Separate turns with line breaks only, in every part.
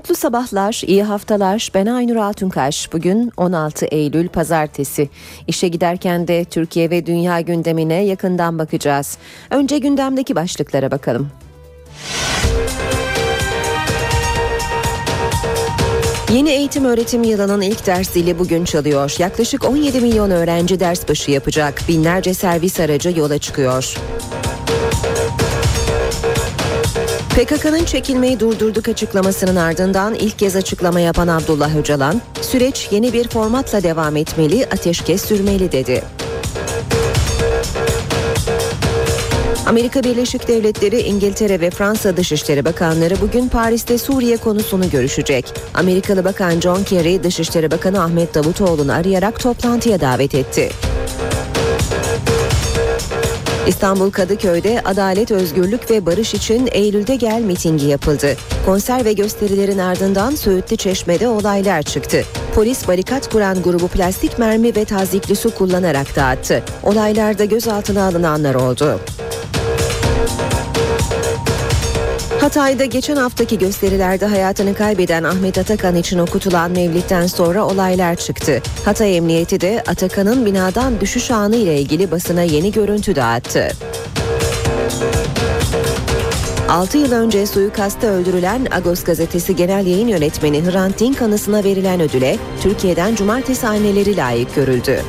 Mutlu sabahlar, iyi haftalar. Ben Aynur Altunkaş. Bugün 16 Eylül Pazartesi. İşe giderken de Türkiye ve dünya gündemine yakından bakacağız. Önce gündemdeki başlıklara bakalım. Yeni eğitim öğretim yılının ilk ders zili bugün çalıyor. Yaklaşık 17 milyon öğrenci ders başı yapacak. Binlerce servis aracı yola çıkıyor. PKK'nın çekilmeyi durdurduk açıklamasının ardından ilk kez açıklama yapan Abdullah Öcalan, süreç yeni bir formatla devam etmeli, ateşkes sürmeli dedi. Amerika Birleşik Devletleri, İngiltere ve Fransa Dışişleri Bakanları bugün Paris'te Suriye konusunu görüşecek. Amerikalı Bakan John Kerry, Dışişleri Bakanı Ahmet Davutoğlu'nu arayarak toplantıya davet etti. İstanbul Kadıköy'de Adalet, Özgürlük ve Barış için Eylül'de gel mitingi yapıldı. Konser ve gösterilerin ardından Söğütlü Çeşme'de olaylar çıktı. Polis barikat kuran grubu plastik mermi ve tazikli su kullanarak dağıttı. Olaylarda gözaltına alınanlar oldu. Hatay'da geçen haftaki gösterilerde hayatını kaybeden Ahmet Atakan için okutulan mevlitten sonra olaylar çıktı. Hatay Emniyeti de Atakan'ın binadan düşüş anı ile ilgili basına yeni görüntü dağıttı. 6 yıl önce suikasta öldürülen Agos gazetesi genel yayın yönetmeni Hrant Dink anısına verilen ödüle Türkiye'den cumartesi anneleri layık görüldü.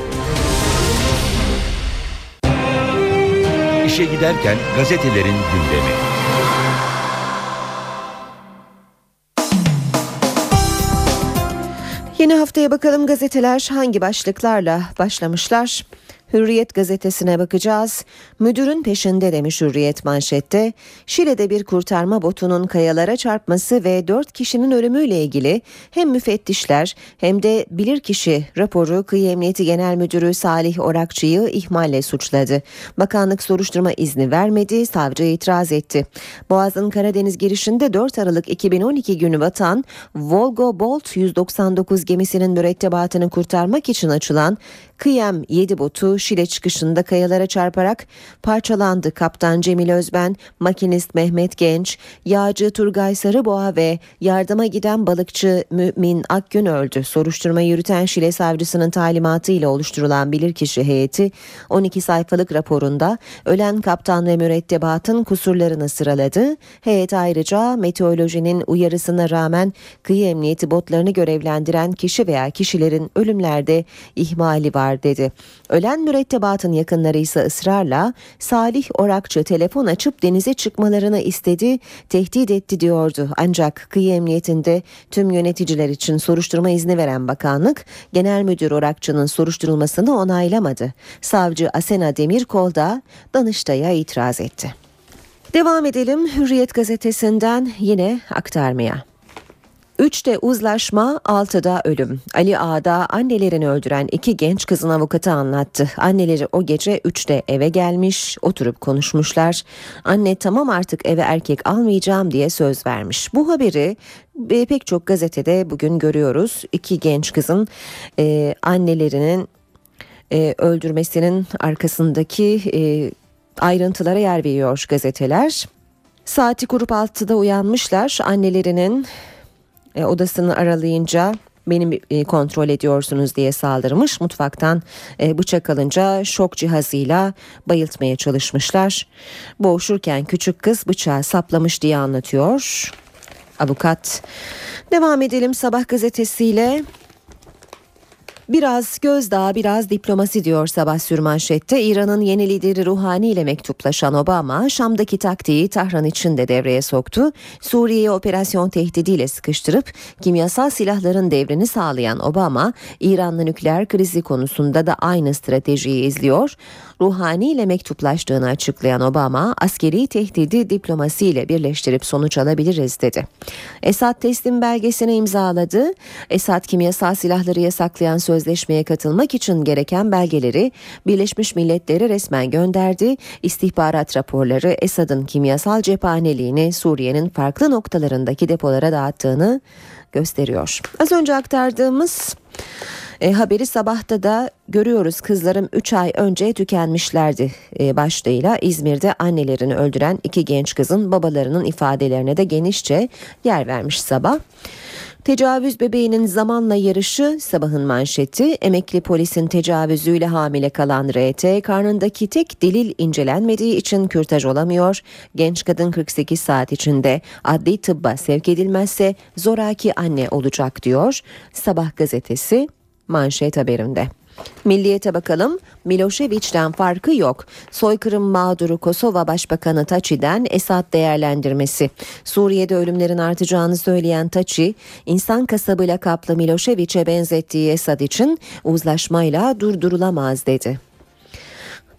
İşe giderken gazetelerin gündemi.
Yeni haftaya bakalım gazeteler hangi başlıklarla başlamışlar? Hürriyet gazetesine bakacağız. Müdürün peşinde demiş Hürriyet manşette. Şile'de bir kurtarma botunun kayalara çarpması ve dört kişinin ölümüyle ilgili hem müfettişler hem de bilirkişi raporu Kıyı Emniyeti Genel Müdürü Salih Orakçı'yı ihmalle suçladı. Bakanlık soruşturma izni vermedi, savcı itiraz etti. Boğaz'ın Karadeniz girişinde 4 Aralık 2012 günü vatan Volgo Bolt 199 gemisinin mürettebatını kurtarmak için açılan Kıyam 7 botu Şile çıkışında kayalara çarparak parçalandı. Kaptan Cemil Özben, makinist Mehmet Genç, yağcı Turgay Sarıboğa ve yardıma giden balıkçı Mümin Akgün öldü. Soruşturma yürüten Şile savcısının talimatıyla oluşturulan bilirkişi heyeti 12 sayfalık raporunda ölen kaptan ve mürettebatın kusurlarını sıraladı. Heyet ayrıca meteorolojinin uyarısına rağmen kıyı emniyeti botlarını görevlendiren kişi veya kişilerin ölümlerde ihmali var dedi. Ölen mürettebatın yakınları ise ısrarla Salih Orakçı telefon açıp denize çıkmalarını istedi, tehdit etti diyordu. Ancak kıyı emniyetinde tüm yöneticiler için soruşturma izni veren bakanlık genel müdür Orakçı'nın soruşturulmasını onaylamadı. Savcı Asena Demirkol da Danıştay'a itiraz etti. Devam edelim Hürriyet gazetesinden yine aktarmaya. 3'te uzlaşma, 6'da ölüm. Ali Ağa'da annelerini öldüren iki genç kızın avukatı anlattı. Anneleri o gece 3'te eve gelmiş, oturup konuşmuşlar. Anne tamam artık eve erkek almayacağım diye söz vermiş. Bu haberi e, pek çok gazetede bugün görüyoruz. İki genç kızın e, annelerinin e, öldürmesinin arkasındaki e, ayrıntılara yer veriyor gazeteler. Saati kurup 6'da uyanmışlar. Annelerinin e, odasını aralayınca benim e, kontrol ediyorsunuz diye saldırmış. Mutfaktan e, bıçak alınca şok cihazıyla bayıltmaya çalışmışlar. Boğuşurken küçük kız bıçağı saplamış diye anlatıyor. Avukat. Devam edelim sabah gazetesiyle. Biraz gözdağı biraz diplomasi diyor sabah sürmanşette. İran'ın yeni lideri Ruhani ile mektuplaşan Obama Şam'daki taktiği Tahran için de devreye soktu. Suriye'yi operasyon tehdidiyle sıkıştırıp kimyasal silahların devrini sağlayan Obama İran'la nükleer krizi konusunda da aynı stratejiyi izliyor. Ruhani ile mektuplaştığını açıklayan Obama askeri tehdidi diplomasiyle birleştirip sonuç alabiliriz dedi. Esad teslim belgesini imzaladı. Esad kimyasal silahları yasaklayan sözleşmeye katılmak için gereken belgeleri Birleşmiş Milletler'e resmen gönderdi. İstihbarat raporları Esad'ın kimyasal cephaneliğini Suriye'nin farklı noktalarındaki depolara dağıttığını gösteriyor. Az önce aktardığımız E, haberi sabahta da görüyoruz kızlarım 3 ay önce tükenmişlerdi e, başlığıyla İzmir'de annelerini öldüren iki genç kızın babalarının ifadelerine de genişçe yer vermiş sabah. Tecavüz bebeğinin zamanla yarışı sabahın manşeti emekli polisin tecavüzüyle hamile kalan RT karnındaki tek delil incelenmediği için kürtaj olamıyor. Genç kadın 48 saat içinde adli tıbba sevk edilmezse zoraki anne olacak diyor. Sabah gazetesi manşet haberinde. Milliyete bakalım. Milošević'ten farkı yok. Soykırım mağduru Kosova Başbakanı Taçi'den Esad değerlendirmesi. Suriye'de ölümlerin artacağını söyleyen Taçi, insan kasabı lakaplı Milošević'e benzettiği Esad için uzlaşmayla durdurulamaz dedi.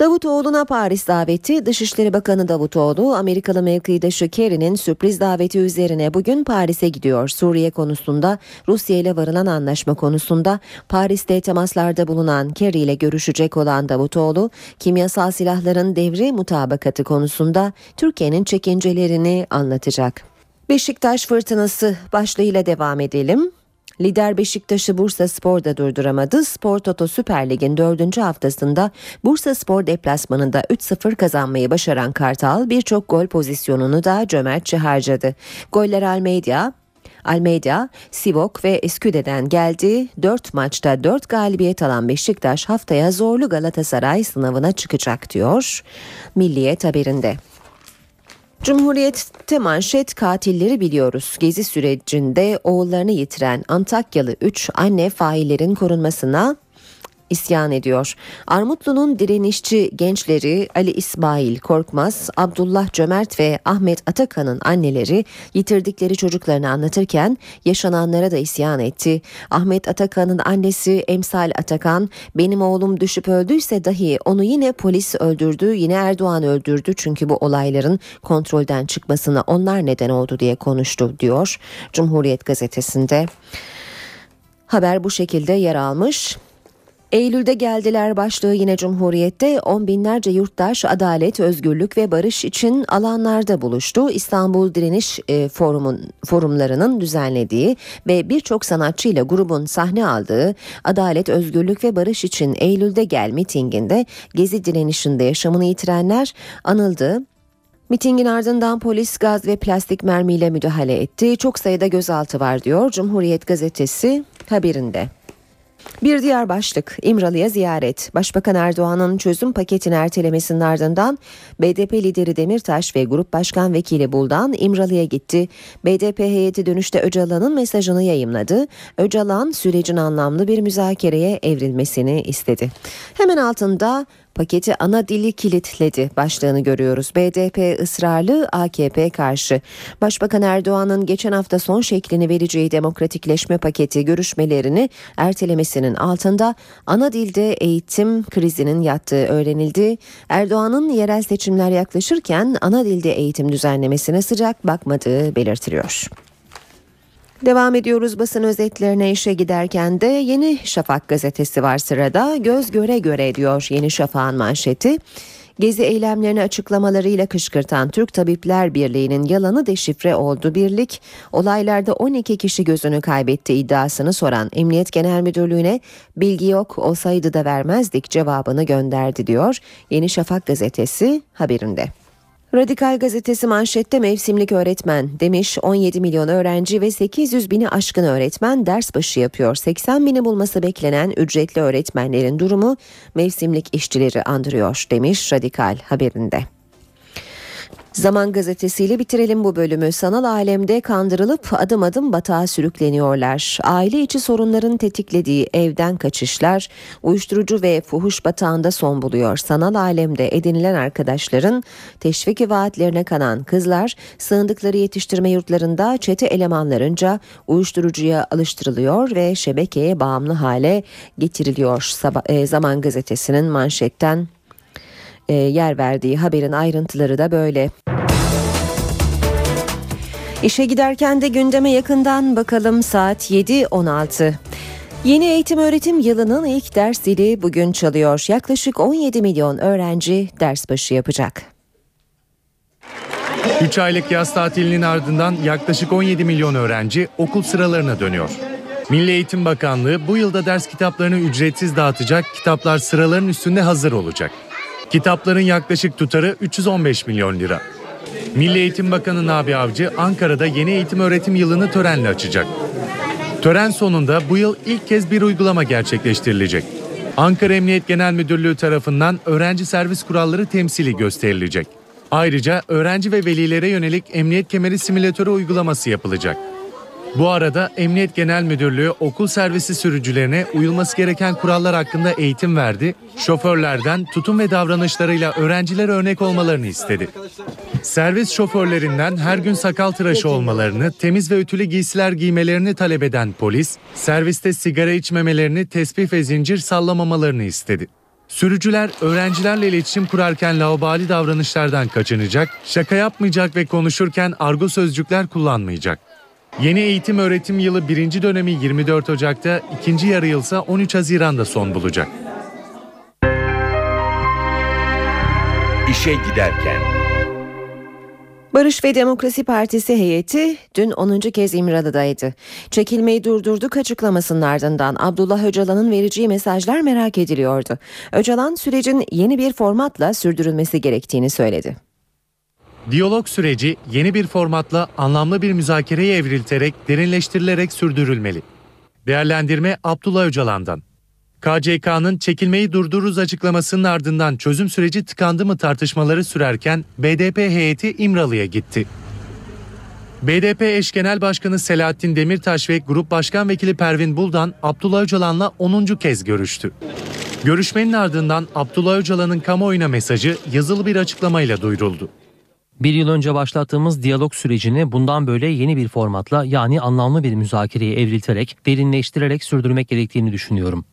Davutoğlu'na Paris daveti Dışişleri Bakanı Davutoğlu Amerikalı mevkidaşı Kerry'nin sürpriz daveti üzerine bugün Paris'e gidiyor. Suriye konusunda Rusya ile varılan anlaşma konusunda Paris'te temaslarda bulunan Kerry ile görüşecek olan Davutoğlu kimyasal silahların devri mutabakatı konusunda Türkiye'nin çekincelerini anlatacak. Beşiktaş fırtınası başlığıyla devam edelim. Lider Beşiktaş'ı Bursa Spor da durduramadı. Spor Toto Süper Lig'in dördüncü haftasında Bursa Spor deplasmanında 3-0 kazanmayı başaran Kartal birçok gol pozisyonunu da cömertçe harcadı. Goller Almeida, Almeida, Sivok ve Esküde'den geldi. 4 maçta 4 galibiyet alan Beşiktaş haftaya zorlu Galatasaray sınavına çıkacak diyor Milliyet haberinde. Cumhuriyet'te manşet katilleri biliyoruz. Gezi sürecinde oğullarını yitiren Antakyalı 3 anne faillerin korunmasına isyan ediyor. Armutlu'nun direnişçi gençleri Ali İsmail Korkmaz, Abdullah Cömert ve Ahmet Atakan'ın anneleri yitirdikleri çocuklarını anlatırken yaşananlara da isyan etti. Ahmet Atakan'ın annesi Emsal Atakan, benim oğlum düşüp öldüyse dahi onu yine polis öldürdü, yine Erdoğan öldürdü çünkü bu olayların kontrolden çıkmasına onlar neden oldu diye konuştu diyor Cumhuriyet gazetesinde. Haber bu şekilde yer almış. Eylül'de geldiler başlığı yine Cumhuriyet'te on binlerce yurttaş adalet, özgürlük ve barış için alanlarda buluştu. İstanbul Direniş e, Forumun forumlarının düzenlediği ve birçok sanatçıyla grubun sahne aldığı Adalet, Özgürlük ve Barış için Eylül'de gel mitinginde Gezi direnişinde yaşamını yitirenler anıldı. Mitingin ardından polis gaz ve plastik mermiyle müdahale etti. Çok sayıda gözaltı var diyor Cumhuriyet gazetesi haberinde. Bir diğer başlık İmralı'ya ziyaret. Başbakan Erdoğan'ın çözüm paketini ertelemesinin ardından BDP lideri Demirtaş ve Grup Başkan Vekili Buldan İmralı'ya gitti. BDP heyeti dönüşte Öcalan'ın mesajını yayımladı. Öcalan sürecin anlamlı bir müzakereye evrilmesini istedi. Hemen altında paketi ana dili kilitledi başlığını görüyoruz. BDP ısrarlı AKP karşı. Başbakan Erdoğan'ın geçen hafta son şeklini vereceği demokratikleşme paketi görüşmelerini ertelemesinin altında ana dilde eğitim krizinin yattığı öğrenildi. Erdoğan'ın yerel seçimler yaklaşırken ana dilde eğitim düzenlemesine sıcak bakmadığı belirtiliyor. Devam ediyoruz basın özetlerine işe giderken de Yeni Şafak gazetesi var sırada. Göz göre göre diyor Yeni Şafak'ın manşeti. Gezi eylemlerini açıklamalarıyla kışkırtan Türk Tabipler Birliği'nin yalanı deşifre oldu. Birlik olaylarda 12 kişi gözünü kaybetti iddiasını soran Emniyet Genel Müdürlüğü'ne bilgi yok olsaydı da vermezdik cevabını gönderdi diyor Yeni Şafak gazetesi haberinde. Radikal gazetesi manşette mevsimlik öğretmen demiş 17 milyon öğrenci ve 800 bini aşkın öğretmen ders başı yapıyor. 80 bini bulması beklenen ücretli öğretmenlerin durumu mevsimlik işçileri andırıyor demiş Radikal haberinde. Zaman gazetesiyle bitirelim bu bölümü. Sanal alemde kandırılıp adım adım batağa sürükleniyorlar. Aile içi sorunların tetiklediği evden kaçışlar, uyuşturucu ve fuhuş batağında son buluyor. Sanal alemde edinilen arkadaşların teşvik vaatlerine kanan kızlar sığındıkları yetiştirme yurtlarında çete elemanlarınca uyuşturucuya alıştırılıyor ve şebekeye bağımlı hale getiriliyor. E, Zaman gazetesinin manşetten yer verdiği haberin ayrıntıları da böyle. İşe giderken de gündeme yakından bakalım saat 7.16. Yeni eğitim öğretim yılının ilk ders zili bugün çalıyor. Yaklaşık 17 milyon öğrenci ders başı yapacak.
3 aylık yaz tatilinin ardından yaklaşık 17 milyon öğrenci okul sıralarına dönüyor. Milli Eğitim Bakanlığı bu yılda ders kitaplarını ücretsiz dağıtacak, kitaplar sıraların üstünde hazır olacak. Kitapların yaklaşık tutarı 315 milyon lira. Milli Eğitim Bakanı Nabi Avcı Ankara'da yeni eğitim öğretim yılını törenle açacak. Tören sonunda bu yıl ilk kez bir uygulama gerçekleştirilecek. Ankara Emniyet Genel Müdürlüğü tarafından öğrenci servis kuralları temsili gösterilecek. Ayrıca öğrenci ve velilere yönelik emniyet kemeri simülatörü uygulaması yapılacak. Bu arada Emniyet Genel Müdürlüğü okul servisi sürücülerine uyulması gereken kurallar hakkında eğitim verdi. Şoförlerden tutum ve davranışlarıyla öğrencilere örnek olmalarını istedi. Servis şoförlerinden her gün sakal tıraşı olmalarını, temiz ve ütülü giysiler giymelerini talep eden polis, serviste sigara içmemelerini, tespih ve zincir sallamamalarını istedi. Sürücüler öğrencilerle iletişim kurarken laubali davranışlardan kaçınacak, şaka yapmayacak ve konuşurken argo sözcükler kullanmayacak. Yeni eğitim öğretim yılı birinci dönemi 24 Ocak'ta, ikinci yarı yılsa 13 Haziran'da son bulacak.
İşe giderken
Barış ve Demokrasi Partisi heyeti dün 10. kez İmralı'daydı. Çekilmeyi durdurduk açıklamasının ardından Abdullah Öcalan'ın vereceği mesajlar merak ediliyordu. Öcalan sürecin yeni bir formatla sürdürülmesi gerektiğini söyledi.
Diyalog süreci yeni bir formatla anlamlı bir müzakereye evrilterek derinleştirilerek sürdürülmeli. Değerlendirme Abdullah Öcalan'dan. KCK'nın çekilmeyi durdururuz açıklamasının ardından çözüm süreci tıkandı mı tartışmaları sürerken BDP heyeti İmralı'ya gitti. BDP eş genel başkanı Selahattin Demirtaş ve Grup Başkan Vekili Pervin Buldan Abdullah Öcalan'la 10. kez görüştü. Görüşmenin ardından Abdullah Öcalan'ın kamuoyuna mesajı yazılı bir açıklamayla duyuruldu.
Bir yıl önce başlattığımız diyalog sürecini bundan böyle yeni bir formatla yani anlamlı bir müzakereye evrilterek, derinleştirerek sürdürmek gerektiğini düşünüyorum.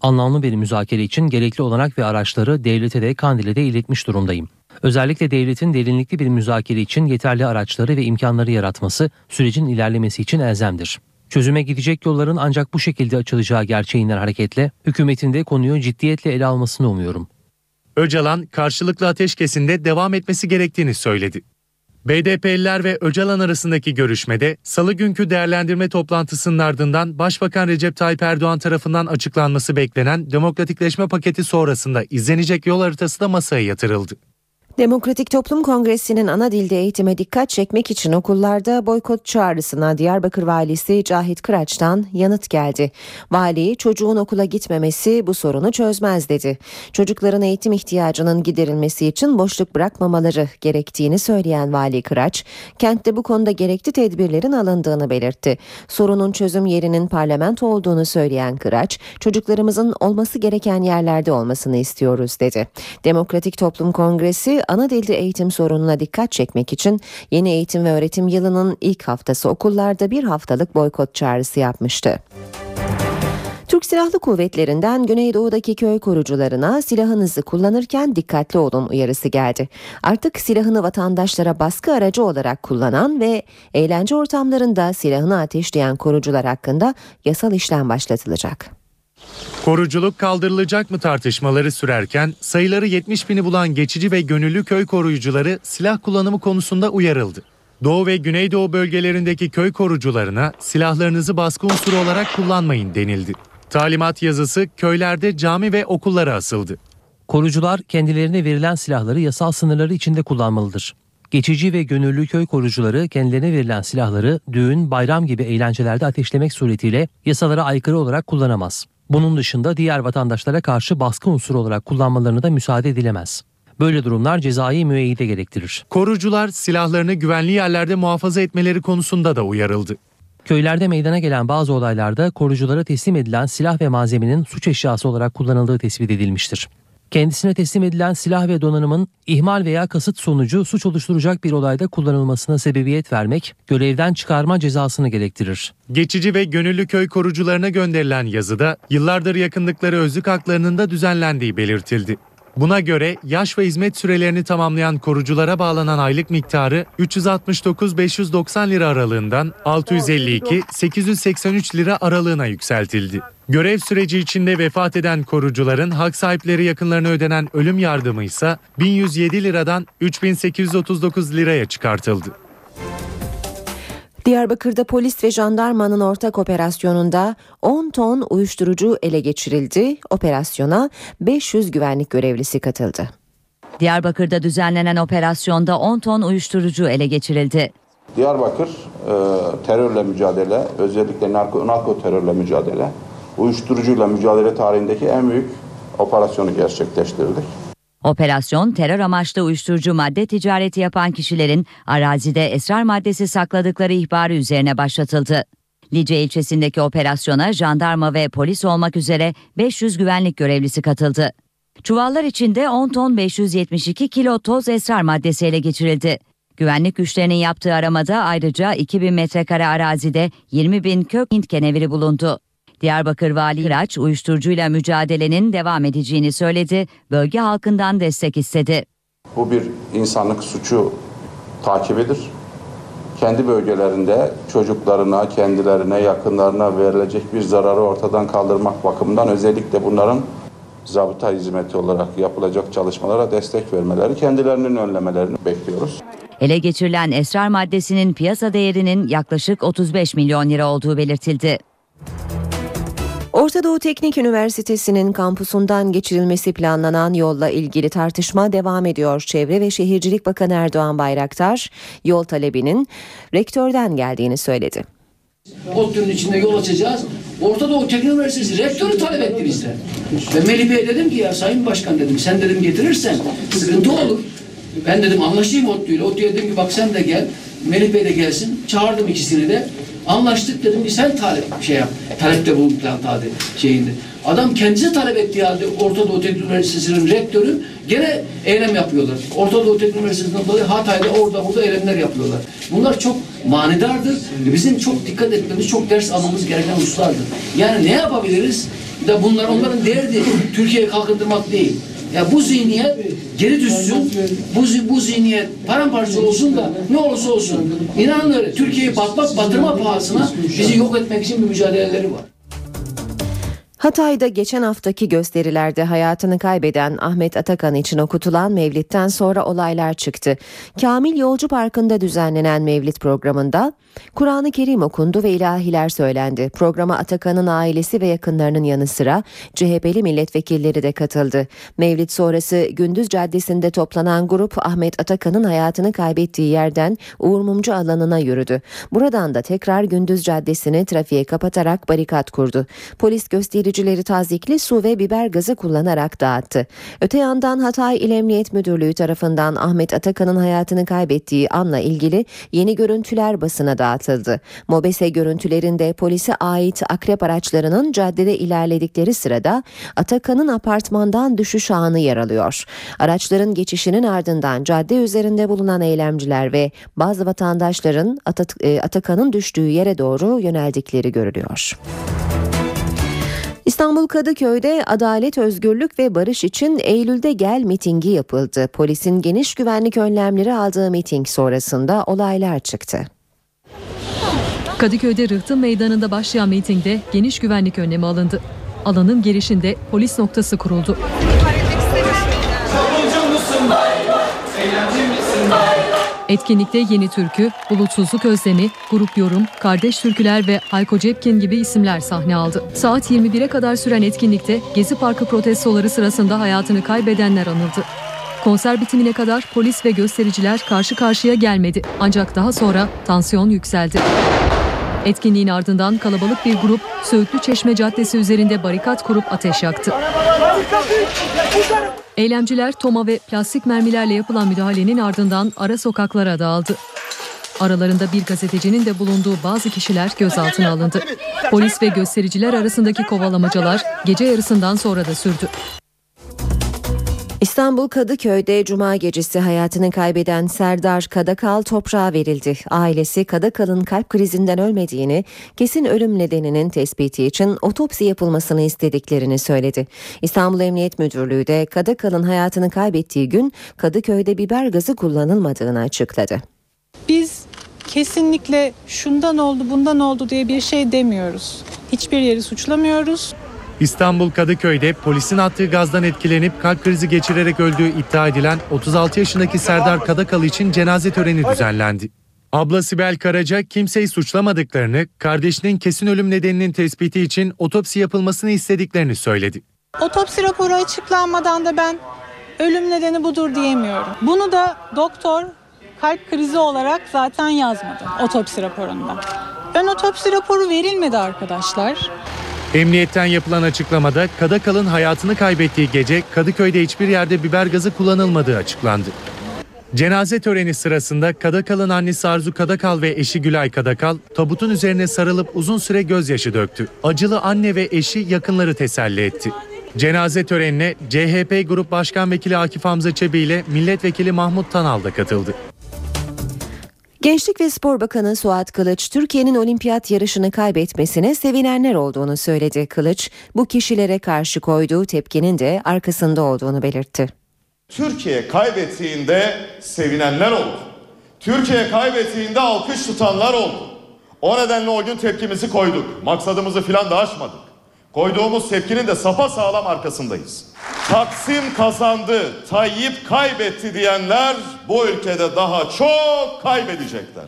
Anlamlı bir müzakere için gerekli olanak ve araçları devlete de Kandil'e de iletmiş durumdayım. Özellikle devletin derinlikli bir müzakere için yeterli araçları ve imkanları yaratması sürecin ilerlemesi için elzemdir. Çözüme gidecek yolların ancak bu şekilde açılacağı gerçeğinden hareketle hükümetin de konuyu ciddiyetle ele almasını umuyorum.
Öcalan karşılıklı ateşkesinde devam etmesi gerektiğini söyledi. BDP'liler ve Öcalan arasındaki görüşmede salı günkü değerlendirme toplantısının ardından Başbakan Recep Tayyip Erdoğan tarafından açıklanması beklenen demokratikleşme paketi sonrasında izlenecek yol haritası da masaya yatırıldı.
Demokratik Toplum Kongresi'nin ana dilde eğitime dikkat çekmek için okullarda boykot çağrısına Diyarbakır Valisi Cahit Kıraç'tan yanıt geldi. Vali çocuğun okula gitmemesi bu sorunu çözmez dedi. Çocukların eğitim ihtiyacının giderilmesi için boşluk bırakmamaları gerektiğini söyleyen Vali Kıraç, kentte bu konuda gerekli tedbirlerin alındığını belirtti. Sorunun çözüm yerinin parlamento olduğunu söyleyen Kıraç, çocuklarımızın olması gereken yerlerde olmasını istiyoruz dedi. Demokratik Toplum Kongresi ana dilde eğitim sorununa dikkat çekmek için yeni eğitim ve öğretim yılının ilk haftası okullarda bir haftalık boykot çağrısı yapmıştı. Türk Silahlı Kuvvetleri'nden Güneydoğu'daki köy korucularına silahınızı kullanırken dikkatli olun uyarısı geldi. Artık silahını vatandaşlara baskı aracı olarak kullanan ve eğlence ortamlarında silahını ateşleyen korucular hakkında yasal işlem başlatılacak.
Koruculuk kaldırılacak mı tartışmaları sürerken sayıları 70 bini bulan geçici ve gönüllü köy koruyucuları silah kullanımı konusunda uyarıldı. Doğu ve Güneydoğu bölgelerindeki köy korucularına silahlarınızı baskı unsuru olarak kullanmayın denildi. Talimat yazısı köylerde cami ve okullara asıldı.
Korucular kendilerine verilen silahları yasal sınırları içinde kullanmalıdır. Geçici ve gönüllü köy korucuları kendilerine verilen silahları düğün, bayram gibi eğlencelerde ateşlemek suretiyle yasalara aykırı olarak kullanamaz. Bunun dışında diğer vatandaşlara karşı baskı unsuru olarak kullanmalarına da müsaade edilemez. Böyle durumlar cezai müeyyide gerektirir.
Korucular silahlarını güvenli yerlerde muhafaza etmeleri konusunda da uyarıldı.
Köylerde meydana gelen bazı olaylarda koruculara teslim edilen silah ve malzemenin suç eşyası olarak kullanıldığı tespit edilmiştir. Kendisine teslim edilen silah ve donanımın ihmal veya kasıt sonucu suç oluşturacak bir olayda kullanılmasına sebebiyet vermek, görevden çıkarma cezasını gerektirir.
Geçici ve gönüllü köy korucularına gönderilen yazıda yıllardır yakındıkları özlük haklarının da düzenlendiği belirtildi. Buna göre yaş ve hizmet sürelerini tamamlayan koruculara bağlanan aylık miktarı 369-590 lira aralığından 652-883 lira aralığına yükseltildi. Görev süreci içinde vefat eden korucuların hak sahipleri yakınlarına ödenen ölüm yardımı ise 1107 liradan 3839 liraya çıkartıldı.
Diyarbakır'da polis ve jandarmanın ortak operasyonunda 10 ton uyuşturucu ele geçirildi. Operasyona 500 güvenlik görevlisi katıldı.
Diyarbakır'da düzenlenen operasyonda 10 ton uyuşturucu ele geçirildi.
Diyarbakır e, terörle mücadele, özellikle narko, narko terörle mücadele, uyuşturucuyla mücadele tarihindeki en büyük operasyonu gerçekleştirdik.
Operasyon terör amaçlı uyuşturucu madde ticareti yapan kişilerin arazide esrar maddesi sakladıkları ihbarı üzerine başlatıldı. Lice ilçesindeki operasyona jandarma ve polis olmak üzere 500 güvenlik görevlisi katıldı. Çuvallar içinde 10 ton 572 kilo toz esrar maddesi ele geçirildi. Güvenlik güçlerinin yaptığı aramada ayrıca 2000 metrekare arazide 20 bin kök Hint keneviri bulundu. Diyarbakır Vali Hiraç uyuşturucuyla mücadelenin devam edeceğini söyledi, bölge halkından destek istedi.
Bu bir insanlık suçu takibidir. Kendi bölgelerinde çocuklarına, kendilerine, yakınlarına verilecek bir zararı ortadan kaldırmak bakımından özellikle bunların zabıta hizmeti olarak yapılacak çalışmalara destek vermeleri, kendilerinin önlemelerini bekliyoruz.
Ele geçirilen esrar maddesinin piyasa değerinin yaklaşık 35 milyon lira olduğu belirtildi.
Orta Doğu Teknik Üniversitesi'nin kampusundan geçirilmesi planlanan yolla ilgili tartışma devam ediyor. Çevre ve Şehircilik Bakanı Erdoğan Bayraktar yol talebinin rektörden geldiğini söyledi.
ODTÜ'nün içinde yol açacağız. Orta Doğu Teknik Üniversitesi rektörü talep etti bizden. Ve Melih Bey dedim ki ya Sayın Başkan dedim sen dedim getirirsen sıkıntı olur. Ben dedim anlaşayım ODTÜ'yle. ODTÜ'ye dedim ki bak sen de gel. Melih Bey de gelsin. Çağırdım ikisini de. Anlaştık dedim ki sen talep şey yap. Talepte bulun tade şeyinde. Adam kendisi talep ettiği halde Orta Doğu Teknik Üniversitesi'nin rektörü gene eylem yapıyorlar. Orta Doğu Teknik Üniversitesi'nden dolayı Hatay'da orada burada eylemler yapıyorlar. Bunlar çok manidardır. ve Bizim çok dikkat etmemiz, çok ders almamız gereken hususlardır. Yani ne yapabiliriz? Da bunlar onların derdi Türkiye'yi kalkındırmak değil. Ya bu zihniyet geri düşsün, bu, bu zihniyet paramparça olsun da ne olursa olsun. İnanın öyle, Türkiye'yi batmak, batırma pahasına bizi yok etmek için bir mücadeleleri var.
Hatay'da geçen haftaki gösterilerde hayatını kaybeden Ahmet Atakan için okutulan Mevlid'den sonra olaylar çıktı. Kamil Yolcu Parkı'nda düzenlenen Mevlid programında Kur'an-ı Kerim okundu ve ilahiler söylendi. Programa Atakan'ın ailesi ve yakınlarının yanı sıra CHP'li milletvekilleri de katıldı. Mevlid sonrası Gündüz Caddesi'nde toplanan grup Ahmet Atakan'ın hayatını kaybettiği yerden Uğur Mumcu alanına yürüdü. Buradan da tekrar Gündüz Caddesi'ni trafiğe kapatarak barikat kurdu. Polis göstericileri tazikli su ve biber gazı kullanarak dağıttı. Öte yandan Hatay İl Emniyet Müdürlüğü tarafından Ahmet Atakan'ın hayatını kaybettiği anla ilgili yeni görüntüler basına dağıtıldı. Mobese görüntülerinde polise ait akrep araçlarının caddede ilerledikleri sırada Atakan'ın apartmandan düşüş anı yer alıyor. Araçların geçişinin ardından cadde üzerinde bulunan eylemciler ve bazı vatandaşların e, Atakan'ın düştüğü yere doğru yöneldikleri görülüyor. İstanbul Kadıköy'de adalet, özgürlük ve barış için Eylül'de gel mitingi yapıldı. Polisin geniş güvenlik önlemleri aldığı miting sonrasında olaylar çıktı.
Kadıköy'de Rıhtım Meydanı'nda başlayan mitingde geniş güvenlik önlemi alındı. Alanın girişinde polis noktası kuruldu. Etkinlikte Yeni Türkü, Bulutsuzluk Özlemi, Grup Yorum, Kardeş Türküler ve Hayko Cepkin gibi isimler sahne aldı. Saat 21'e kadar süren etkinlikte Gezi Parkı protestoları sırasında hayatını kaybedenler anıldı. Konser bitimine kadar polis ve göstericiler karşı karşıya gelmedi. Ancak daha sonra tansiyon yükseldi. Etkinliğin ardından kalabalık bir grup Söğütlü Çeşme Caddesi üzerinde barikat kurup ateş yaktı. Eylemciler toma ve plastik mermilerle yapılan müdahalenin ardından ara sokaklara dağıldı. Aralarında bir gazetecinin de bulunduğu bazı kişiler gözaltına alındı. Polis ve göstericiler arasındaki kovalamacalar gece yarısından sonra da sürdü.
İstanbul Kadıköy'de cuma gecesi hayatını kaybeden Serdar Kadakal toprağa verildi. Ailesi Kadakal'ın kalp krizinden ölmediğini, kesin ölüm nedeninin tespiti için otopsi yapılmasını istediklerini söyledi. İstanbul Emniyet Müdürlüğü de Kadakal'ın hayatını kaybettiği gün Kadıköy'de biber gazı kullanılmadığını açıkladı.
Biz kesinlikle şundan oldu bundan oldu diye bir şey demiyoruz. Hiçbir yeri suçlamıyoruz.
İstanbul Kadıköy'de polisin attığı gazdan etkilenip kalp krizi geçirerek öldüğü iddia edilen 36 yaşındaki Serdar Kadakalı için cenaze töreni düzenlendi. Abla Sibel Karaca kimseyi suçlamadıklarını, kardeşinin kesin ölüm nedeninin tespiti için otopsi yapılmasını istediklerini söyledi.
Otopsi raporu açıklanmadan da ben ölüm nedeni budur diyemiyorum. Bunu da doktor kalp krizi olarak zaten yazmadı otopsi raporunda. Ön otopsi raporu verilmedi arkadaşlar.
Emniyetten yapılan açıklamada Kadakal'ın hayatını kaybettiği gece Kadıköy'de hiçbir yerde biber gazı kullanılmadığı açıklandı. Cenaze töreni sırasında Kadakal'ın annesi Arzu Kadakal ve eşi Gülay Kadakal tabutun üzerine sarılıp uzun süre gözyaşı döktü. Acılı anne ve eşi yakınları teselli etti. Cenaze törenine CHP Grup Başkan Vekili Akif Hamza Çebi ile Milletvekili Mahmut Tanal da katıldı.
Gençlik ve Spor Bakanı Suat Kılıç, Türkiye'nin olimpiyat yarışını kaybetmesine sevinenler olduğunu söyledi. Kılıç, bu kişilere karşı koyduğu tepkinin de arkasında olduğunu belirtti.
Türkiye kaybettiğinde sevinenler oldu. Türkiye kaybettiğinde alkış tutanlar oldu. O nedenle o gün tepkimizi koyduk. Maksadımızı filan da aşmadık. Koyduğumuz tepkinin de sapa sağlam arkasındayız. Taksim kazandı, Tayyip kaybetti diyenler bu ülkede daha çok kaybedecekler.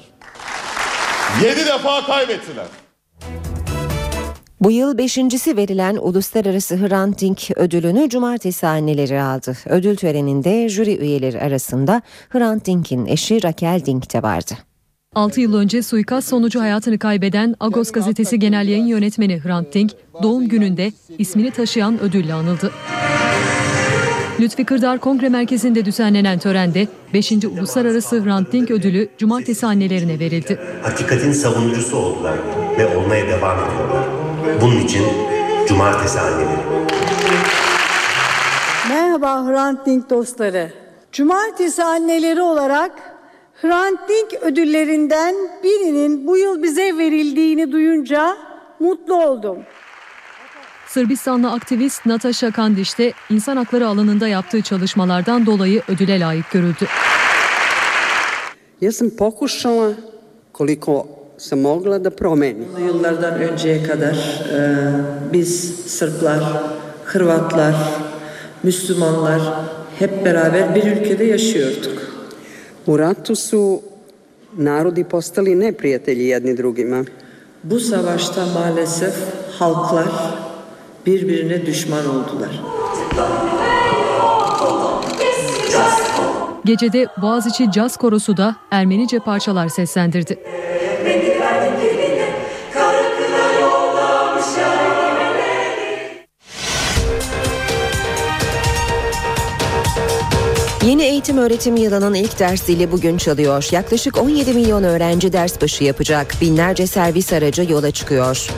Yedi defa kaybettiler.
Bu yıl beşincisi verilen Uluslararası Hrant Dink ödülünü cumartesi anneleri aldı. Ödül töreninde jüri üyeleri arasında Hrant Dink'in eşi Raquel Dink de vardı.
6 yıl önce suikast sonucu hayatını kaybeden Agos gazetesi genel yayın yönetmeni Hrant Dink doğum gününde ismini taşıyan ödülle anıldı. Lütfi Kırdar Kongre Merkezi'nde düzenlenen törende 5. Uluslararası Hrant Dink ödülü cumartesi annelerine verildi.
Hakikatin savunucusu oldular ve olmaya devam ediyorlar. Bunun için cumartesi anneleri.
Merhaba Hrant Dink dostları. Cumartesi anneleri olarak Hrant Dink ödüllerinden birinin bu yıl bize verildiğini duyunca mutlu oldum.
Sırbistanlı aktivist Natasha Kandiş de insan hakları alanında yaptığı çalışmalardan dolayı ödüle layık görüldü.
Ja sam pokušala koliko sam mogla da promenim.
Yıllardan önceye kadar e, biz Sırplar, Hırvatlar, Müslümanlar hep beraber bir ülkede yaşıyorduk.
U ratu su narodi postali neprijatelji jedni drugima.
Bu savaşta maalesef halklar birbirine düşman oldular.
Gecede Boğaziçi Caz Korosu da Ermenice parçalar seslendirdi.
Yeni eğitim öğretim yılının ilk ders zili bugün çalıyor. Yaklaşık 17 milyon öğrenci ders başı yapacak. Binlerce servis aracı yola çıkıyor.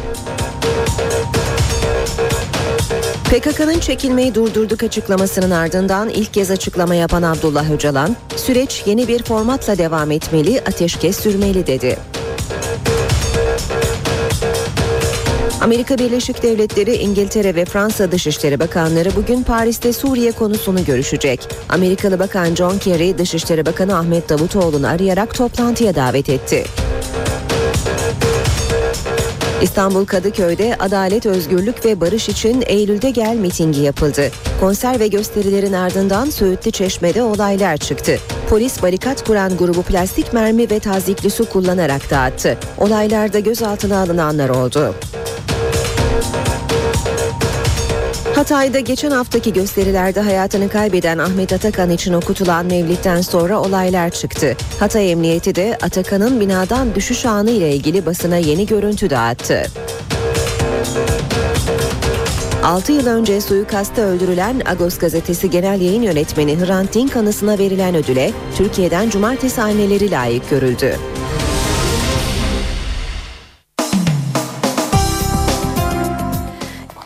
PKK'nın çekilmeyi durdurduk açıklamasının ardından ilk kez açıklama yapan Abdullah Öcalan, süreç yeni bir formatla devam etmeli, ateşkes sürmeli dedi. Amerika Birleşik Devletleri, İngiltere ve Fransa Dışişleri Bakanları bugün Paris'te Suriye konusunu görüşecek. Amerikalı Bakan John Kerry, Dışişleri Bakanı Ahmet Davutoğlu'nu arayarak toplantıya davet etti. İstanbul Kadıköy'de Adalet, Özgürlük ve Barış için Eylül'de gel mitingi yapıldı. Konser ve gösterilerin ardından Söğütlü Çeşme'de olaylar çıktı. Polis barikat kuran grubu plastik mermi ve tazikli su kullanarak dağıttı. Olaylarda gözaltına alınanlar oldu. Hatay'da geçen haftaki gösterilerde hayatını kaybeden Ahmet Atakan için okutulan mevlitten sonra olaylar çıktı. Hatay Emniyeti de Atakan'ın binadan düşüş anı ile ilgili basına yeni görüntü dağıttı. 6 yıl önce suikasta öldürülen Agos gazetesi genel yayın yönetmeni Hrant Dink anısına verilen ödüle Türkiye'den cumartesi anneleri layık görüldü.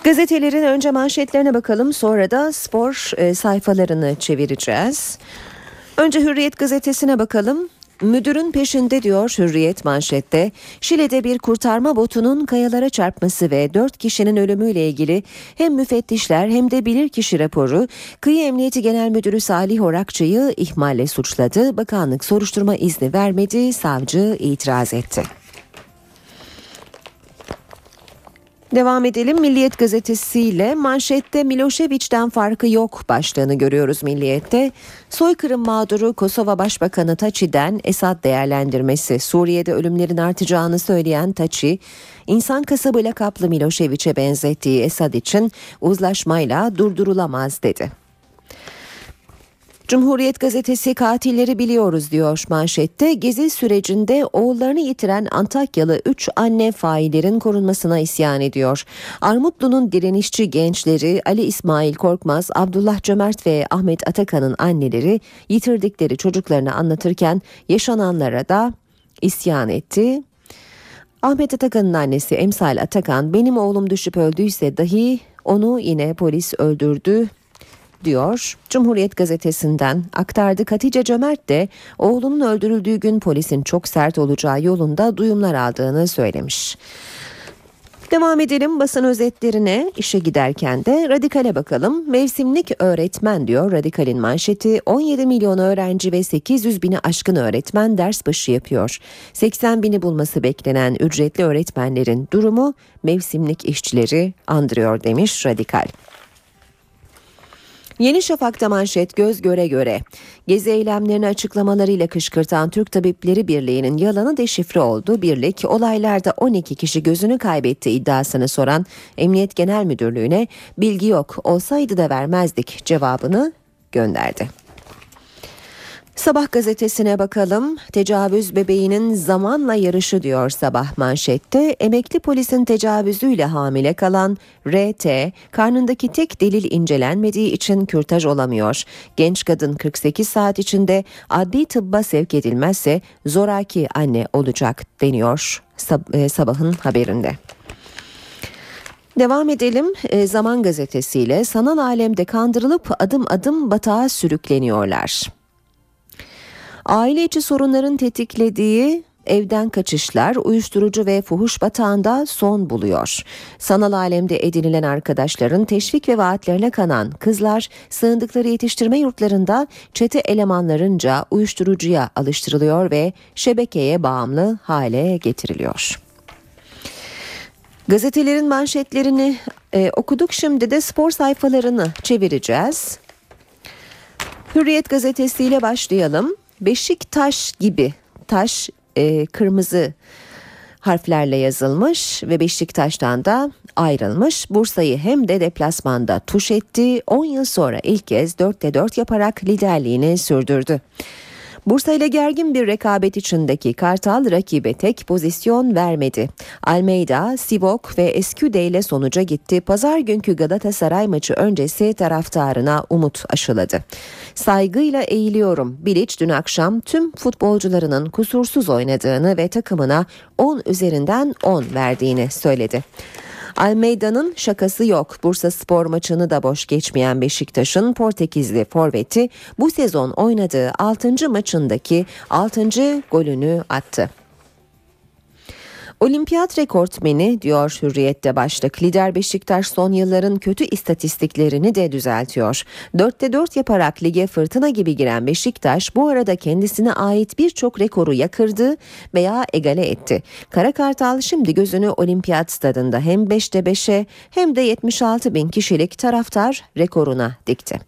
Gazetelerin önce manşetlerine bakalım sonra da spor e, sayfalarını çevireceğiz. Önce Hürriyet gazetesine bakalım. Müdürün peşinde diyor Hürriyet manşette. Şile'de bir kurtarma botunun kayalara çarpması ve 4 kişinin ölümüyle ilgili hem müfettişler hem de bilirkişi raporu Kıyı Emniyeti Genel Müdürü Salih Orakçı'yı ihmalle suçladı. Bakanlık soruşturma izni vermedi, savcı itiraz etti. Devam edelim Milliyet gazetesiyle manşette Milošević'ten farkı yok başlığını görüyoruz Milliyet'te. Soykırım mağduru Kosova Başbakanı Taçi'den Esad değerlendirmesi Suriye'de ölümlerin artacağını söyleyen Taçi, insan kasabı lakaplı Milošević'e benzettiği Esad için uzlaşmayla durdurulamaz dedi. Cumhuriyet gazetesi katilleri biliyoruz diyor manşette. Gezi sürecinde oğullarını yitiren Antakyalı 3 anne faillerin korunmasına isyan ediyor. Armutlu'nun direnişçi gençleri Ali İsmail Korkmaz, Abdullah Cömert ve Ahmet Atakan'ın anneleri yitirdikleri çocuklarını anlatırken yaşananlara da isyan etti. Ahmet Atakan'ın annesi Emsal Atakan benim oğlum düşüp öldüyse dahi onu yine polis öldürdü diyor. Cumhuriyet gazetesinden aktardı Katice Cömert de oğlunun öldürüldüğü gün polisin çok sert olacağı yolunda duyumlar aldığını söylemiş. Devam edelim basın özetlerine işe giderken de radikale bakalım. Mevsimlik öğretmen diyor radikalin manşeti 17 milyon öğrenci ve 800 bini aşkın öğretmen ders başı yapıyor. 80 bini bulması beklenen ücretli öğretmenlerin durumu mevsimlik işçileri andırıyor demiş radikal. Yeni Şafak'ta manşet göz göre göre. Gezi eylemlerini açıklamalarıyla kışkırtan Türk Tabipleri Birliği'nin yalanı deşifre oldu. Birlik olaylarda 12 kişi gözünü kaybetti iddiasını soran Emniyet Genel Müdürlüğü'ne bilgi yok olsaydı da vermezdik cevabını gönderdi. Sabah gazetesine bakalım. Tecavüz bebeğinin zamanla yarışı diyor sabah manşette. Emekli polisin tecavüzüyle hamile kalan RT karnındaki tek delil incelenmediği için kürtaj olamıyor. Genç kadın 48 saat içinde adli tıbba sevk edilmezse zoraki anne olacak deniyor sab- sabahın haberinde. Devam edelim e, Zaman gazetesiyle sanal alemde kandırılıp adım adım batağa sürükleniyorlar. Aile içi sorunların tetiklediği evden kaçışlar uyuşturucu ve fuhuş batağında son buluyor. Sanal alemde edinilen arkadaşların teşvik ve vaatlerine kanan kızlar sığındıkları yetiştirme yurtlarında çete elemanlarınca uyuşturucuya alıştırılıyor ve şebekeye bağımlı hale getiriliyor. Gazetelerin manşetlerini e, okuduk şimdi de spor sayfalarını çevireceğiz. Hürriyet gazetesiyle başlayalım. Beşiktaş gibi taş e, kırmızı harflerle yazılmış ve Beşiktaş'tan da ayrılmış. Bursa'yı hem de deplasmanda tuş etti. 10 yıl sonra ilk kez 4'te 4 yaparak liderliğini sürdürdü. Bursa ile gergin bir rekabet içindeki Kartal rakibe tek pozisyon vermedi. Almeida, Sivok ve Esküde ile sonuca gitti. Pazar günkü Galatasaray maçı öncesi taraftarına umut aşıladı. Saygıyla eğiliyorum. Bilic dün akşam tüm futbolcularının kusursuz oynadığını ve takımına 10 üzerinden 10 verdiğini söyledi. Almeida'nın şakası yok. Bursa Spor maçını da boş geçmeyen Beşiktaş'ın Portekizli forveti bu sezon oynadığı 6. maçındaki 6. golünü attı. Olimpiyat rekortmeni diyor Hürriyet'te başlık. Lider Beşiktaş son yılların kötü istatistiklerini de düzeltiyor. Dörtte dört yaparak lige fırtına gibi giren Beşiktaş bu arada kendisine ait birçok rekoru yakırdı veya egale etti. Kara Kartal şimdi gözünü olimpiyat stadında hem 5'te 5'e hem de 76 bin kişilik taraftar rekoruna dikti.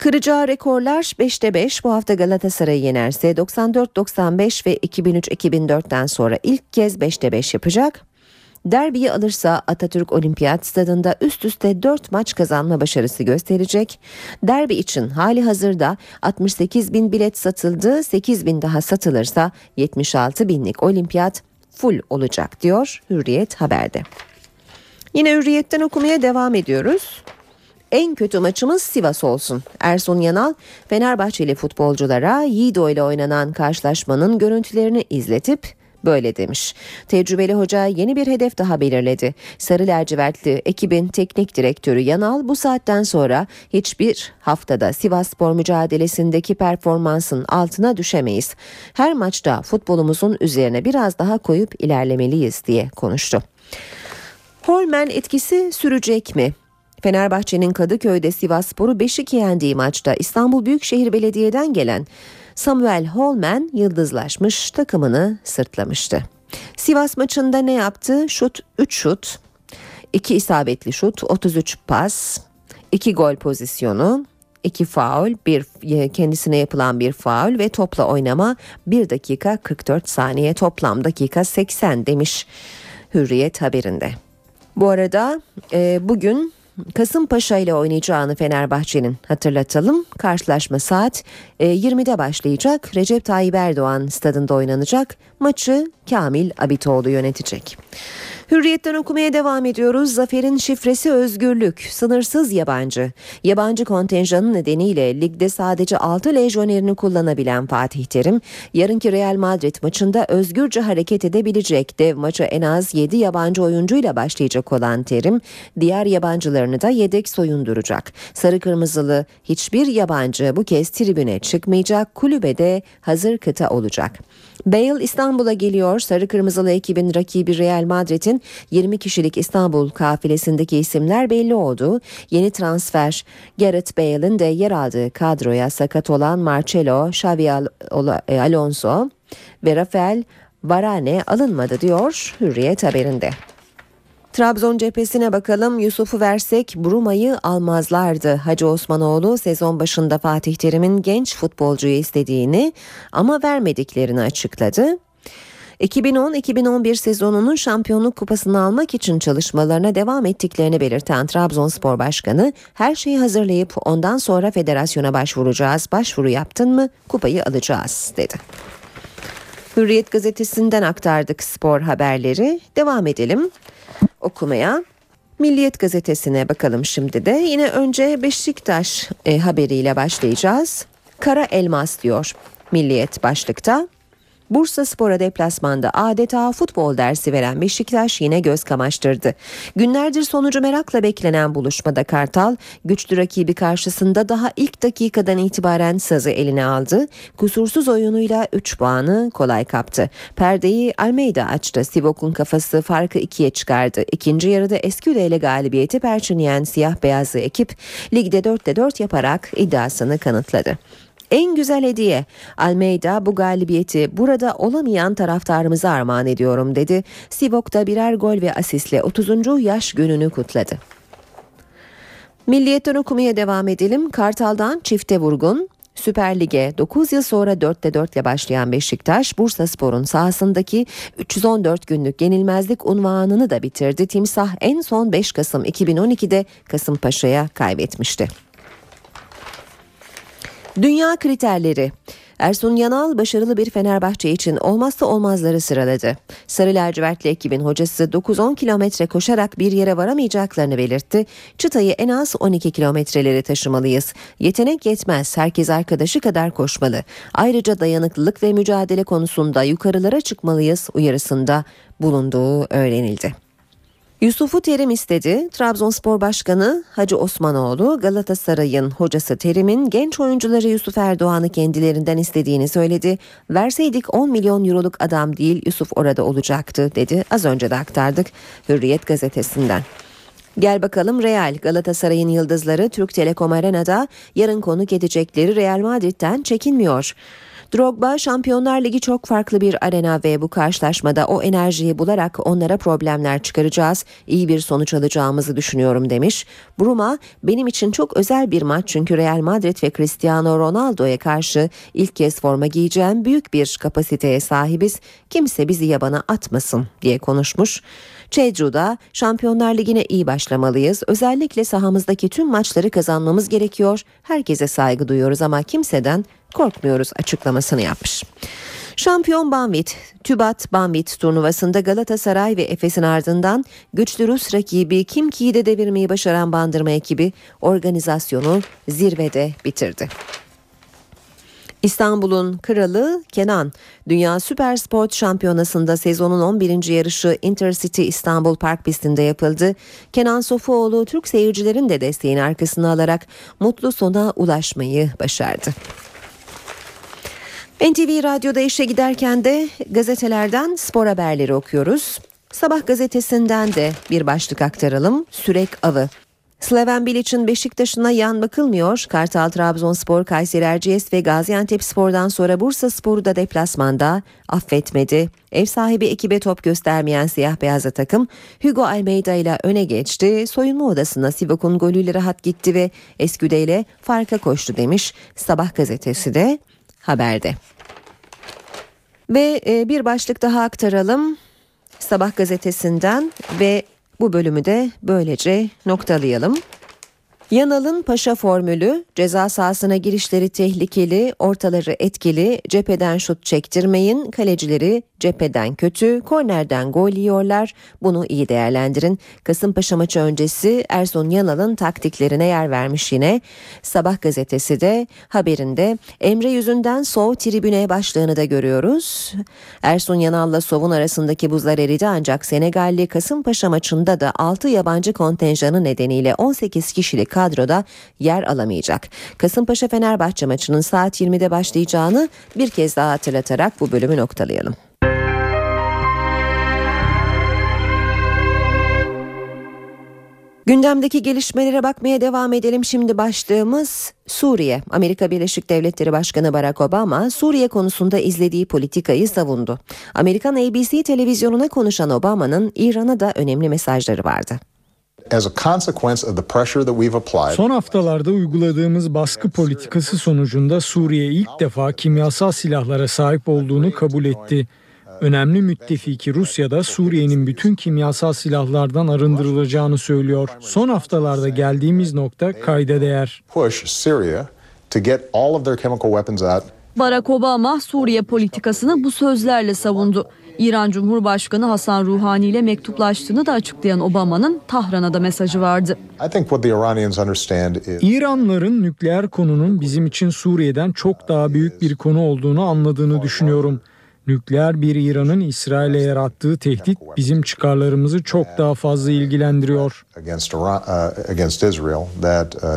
Kıracağı rekorlar 5'te 5 bu hafta Galatasaray'ı yenerse 94-95 ve 2003-2004'ten sonra ilk kez 5'te 5 yapacak. Derbiyi alırsa Atatürk Olimpiyat Stadında üst üste 4 maç kazanma başarısı gösterecek. Derbi için hali hazırda 68 bin bilet satıldı, 8 bin daha satılırsa 76 binlik olimpiyat full olacak diyor Hürriyet haberde. Yine Hürriyet'ten okumaya devam ediyoruz. En kötü maçımız Sivas olsun. Ersun Yanal, Fenerbahçeli futbolculara Yiğdo ile oynanan karşılaşmanın görüntülerini izletip böyle demiş. Tecrübeli hoca yeni bir hedef daha belirledi. Sarı lacivertli ekibin teknik direktörü Yanal bu saatten sonra hiçbir haftada Sivas Spor mücadelesindeki performansın altına düşemeyiz. Her maçta futbolumuzun üzerine biraz daha koyup ilerlemeliyiz diye konuştu. Holmen etkisi sürecek mi? Fenerbahçe'nin Kadıköy'de Sivasspor'u 5-2 yendiği maçta İstanbul Büyükşehir Belediye'den gelen Samuel Holman yıldızlaşmış takımını sırtlamıştı. Sivas maçında ne yaptı? Şut 3 şut, 2 isabetli şut, 33 pas, 2 gol pozisyonu, 2 faul, bir e, kendisine yapılan bir faul ve topla oynama 1 dakika 44 saniye toplam dakika 80 demiş Hürriyet haberinde. Bu arada e, bugün Kasımpaşa ile oynayacağını Fenerbahçe'nin hatırlatalım. Karşılaşma saat e, 20'de başlayacak. Recep Tayyip Erdoğan stadında oynanacak. Maçı Kamil Abitoğlu yönetecek. Hürriyetten okumaya devam ediyoruz. Zafer'in şifresi özgürlük, sınırsız yabancı. Yabancı kontenjanı nedeniyle ligde sadece 6 lejyonerini kullanabilen Fatih Terim, yarınki Real Madrid maçında özgürce hareket edebilecek. Dev maça en az 7 yabancı oyuncuyla başlayacak olan Terim, diğer yabancılarını da yedek soyunduracak. Sarı kırmızılı hiçbir yabancı bu kez tribüne çıkmayacak, kulübede hazır kıta olacak. Bale İstanbul'a geliyor. Sarı Kırmızılı ekibin rakibi Real Madrid'in 20 kişilik İstanbul kafilesindeki isimler belli oldu. Yeni transfer Gareth Bale'in de yer aldığı kadroya sakat olan Marcelo, Xavi Alonso ve Rafael Varane alınmadı diyor Hürriyet haberinde. Trabzon cephesine bakalım. Yusuf'u versek Bruma'yı almazlardı. Hacı Osmanoğlu sezon başında Fatih Terim'in genç futbolcuyu istediğini ama vermediklerini açıkladı. 2010-2011 sezonunun şampiyonluk kupasını almak için çalışmalarına devam ettiklerini belirten Trabzonspor Başkanı her şeyi hazırlayıp ondan sonra federasyona başvuracağız. Başvuru yaptın mı kupayı alacağız dedi. Hürriyet gazetesinden aktardık spor haberleri. Devam edelim okumaya. Milliyet gazetesine bakalım şimdi de. Yine önce Beşiktaş e, haberiyle başlayacağız. Kara elmas diyor Milliyet başlıkta. Bursa Spor'a deplasmanda adeta futbol dersi veren Beşiktaş yine göz kamaştırdı. Günlerdir sonucu merakla beklenen buluşmada Kartal güçlü rakibi karşısında daha ilk dakikadan itibaren sazı eline aldı. Kusursuz oyunuyla 3 puanı kolay kaptı. Perdeyi Almeida açtı. Sivok'un kafası farkı ikiye çıkardı. İkinci yarıda Esküde ile galibiyeti perçinleyen siyah beyazlı ekip ligde 4'te 4 yaparak iddiasını kanıtladı. En güzel hediye Almeida bu galibiyeti burada olamayan taraftarımıza armağan ediyorum dedi. Sivok'ta birer gol ve asistle 30. yaş gününü kutladı. Milliyetten okumaya devam edelim. Kartal'dan çifte vurgun. Süper Lig'e 9 yıl sonra 4'te 4 ile başlayan Beşiktaş, Bursa Spor'un sahasındaki 314 günlük yenilmezlik unvanını da bitirdi. Timsah en son 5 Kasım 2012'de Kasımpaşa'ya kaybetmişti. Dünya kriterleri Ersun Yanal başarılı bir Fenerbahçe için olmazsa olmazları sıraladı. Sarı lacivertli ekibin hocası 9-10 kilometre koşarak bir yere varamayacaklarını belirtti. Çıtayı en az 12 kilometreleri taşımalıyız. Yetenek yetmez, herkes arkadaşı kadar koşmalı. Ayrıca dayanıklılık ve mücadele konusunda yukarılara çıkmalıyız uyarısında bulunduğu öğrenildi. Yusuf'u Terim istedi. Trabzonspor Başkanı Hacı Osmanoğlu Galatasaray'ın hocası Terim'in genç oyuncuları Yusuf Erdoğan'ı kendilerinden istediğini söyledi. Verseydik 10 milyon euroluk adam değil Yusuf orada olacaktı dedi. Az önce de aktardık Hürriyet gazetesinden. Gel bakalım Real Galatasaray'ın yıldızları Türk Telekom Arena'da yarın konuk edecekleri Real Madrid'den çekinmiyor. Drogba Şampiyonlar Ligi çok farklı bir arena ve bu karşılaşmada o enerjiyi bularak onlara problemler çıkaracağız. İyi bir sonuç alacağımızı düşünüyorum demiş. Bruma benim için çok özel bir maç çünkü Real Madrid ve Cristiano Ronaldo'ya karşı ilk kez forma giyeceğim büyük bir kapasiteye sahibiz. Kimse bizi yabana atmasın diye konuşmuş. Çedru'da Şampiyonlar Ligi'ne iyi başlamalıyız. Özellikle sahamızdaki tüm maçları kazanmamız gerekiyor. Herkese saygı duyuyoruz ama kimseden korkmuyoruz açıklamasını yapmış. Şampiyon Banvit, TÜBAT Banvit turnuvasında Galatasaray ve Efes'in ardından güçlü Rus rakibi Kimki'yi de devirmeyi başaran bandırma ekibi organizasyonu zirvede bitirdi. İstanbul'un kralı Kenan, Dünya Süper Sport Şampiyonası'nda sezonun 11. yarışı Intercity İstanbul Park pistinde yapıldı. Kenan Sofuoğlu Türk seyircilerin de desteğini arkasına alarak mutlu sona ulaşmayı başardı. NTV Radyo'da işe giderken de gazetelerden spor haberleri okuyoruz. Sabah gazetesinden de bir başlık aktaralım. Sürek avı. Slaven Bilic'in Beşiktaş'ına yan bakılmıyor. Kartal, Trabzonspor, Kayseri Erciyes ve Gaziantep Spor'dan sonra Bursa Spor'u da deplasmanda affetmedi. Ev sahibi ekibe top göstermeyen siyah beyazlı takım Hugo Almeida ile öne geçti. Soyunma odasına Sivak'ın golüyle rahat gitti ve Esküde ile farka koştu demiş Sabah gazetesi de haberde. Ve e, bir başlık daha aktaralım. Sabah gazetesinden ve bu bölümü de böylece noktalayalım. Yanal'ın paşa formülü ceza sahasına girişleri tehlikeli, ortaları etkili, cepheden şut çektirmeyin, kalecileri cepheden kötü, kornerden gol yiyorlar. Bunu iyi değerlendirin. Kasımpaşa maçı öncesi Ersun Yanal'ın taktiklerine yer vermiş yine. Sabah gazetesi de haberinde Emre yüzünden Sov tribüne başlığını da görüyoruz. Ersun Yanal'la Sov'un arasındaki buzlar eridi ancak Senegalli Kasımpaşa maçında da 6 yabancı kontenjanı nedeniyle 18 kişilik kadroda yer alamayacak. Kasımpaşa Fenerbahçe maçının saat 20'de başlayacağını bir kez daha hatırlatarak bu bölümü noktalayalım. Gündemdeki gelişmelere bakmaya devam edelim. Şimdi başlığımız Suriye. Amerika Birleşik Devletleri Başkanı Barack Obama Suriye konusunda izlediği politikayı savundu. Amerikan ABC televizyonuna konuşan Obama'nın İran'a da önemli mesajları vardı.
Son haftalarda uyguladığımız baskı politikası sonucunda Suriye ilk defa kimyasal silahlara sahip olduğunu kabul etti. Önemli müttefiki Rusya da Suriye'nin bütün kimyasal silahlardan arındırılacağını söylüyor. Son haftalarda geldiğimiz nokta kayda değer.
Barack Obama Suriye politikasını bu sözlerle savundu. İran Cumhurbaşkanı Hasan Ruhani ile mektuplaştığını da açıklayan Obama'nın Tahran'a da mesajı vardı.
İranlıların nükleer konunun bizim için Suriye'den çok daha büyük bir konu olduğunu anladığını düşünüyorum. Nükleer bir İran'ın İsrail'e yarattığı tehdit bizim çıkarlarımızı çok daha fazla ilgilendiriyor.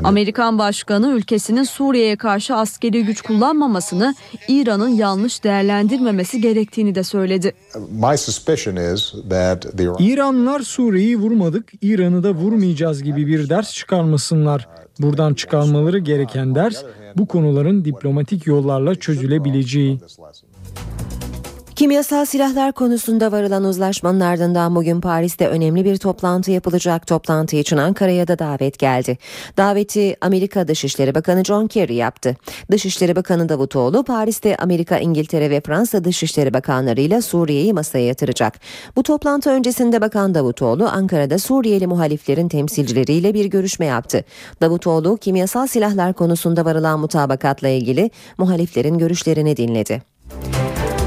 Amerikan Başkanı ülkesinin Suriye'ye karşı askeri güç kullanmamasını İran'ın yanlış değerlendirmemesi gerektiğini de söyledi.
İranlılar Suriye'yi vurmadık, İran'ı da vurmayacağız gibi bir ders çıkarmasınlar. Buradan çıkarmaları gereken ders bu konuların diplomatik yollarla çözülebileceği.
Kimyasal silahlar konusunda varılan uzlaşmanın ardından bugün Paris'te önemli bir toplantı yapılacak. Toplantı için Ankara'ya da davet geldi. Daveti Amerika Dışişleri Bakanı John Kerry yaptı. Dışişleri Bakanı Davutoğlu Paris'te Amerika, İngiltere ve Fransa Dışişleri Bakanlarıyla Suriye'yi masaya yatıracak. Bu toplantı öncesinde Bakan Davutoğlu Ankara'da Suriyeli muhaliflerin temsilcileriyle bir görüşme yaptı. Davutoğlu kimyasal silahlar konusunda varılan mutabakatla ilgili muhaliflerin görüşlerini dinledi.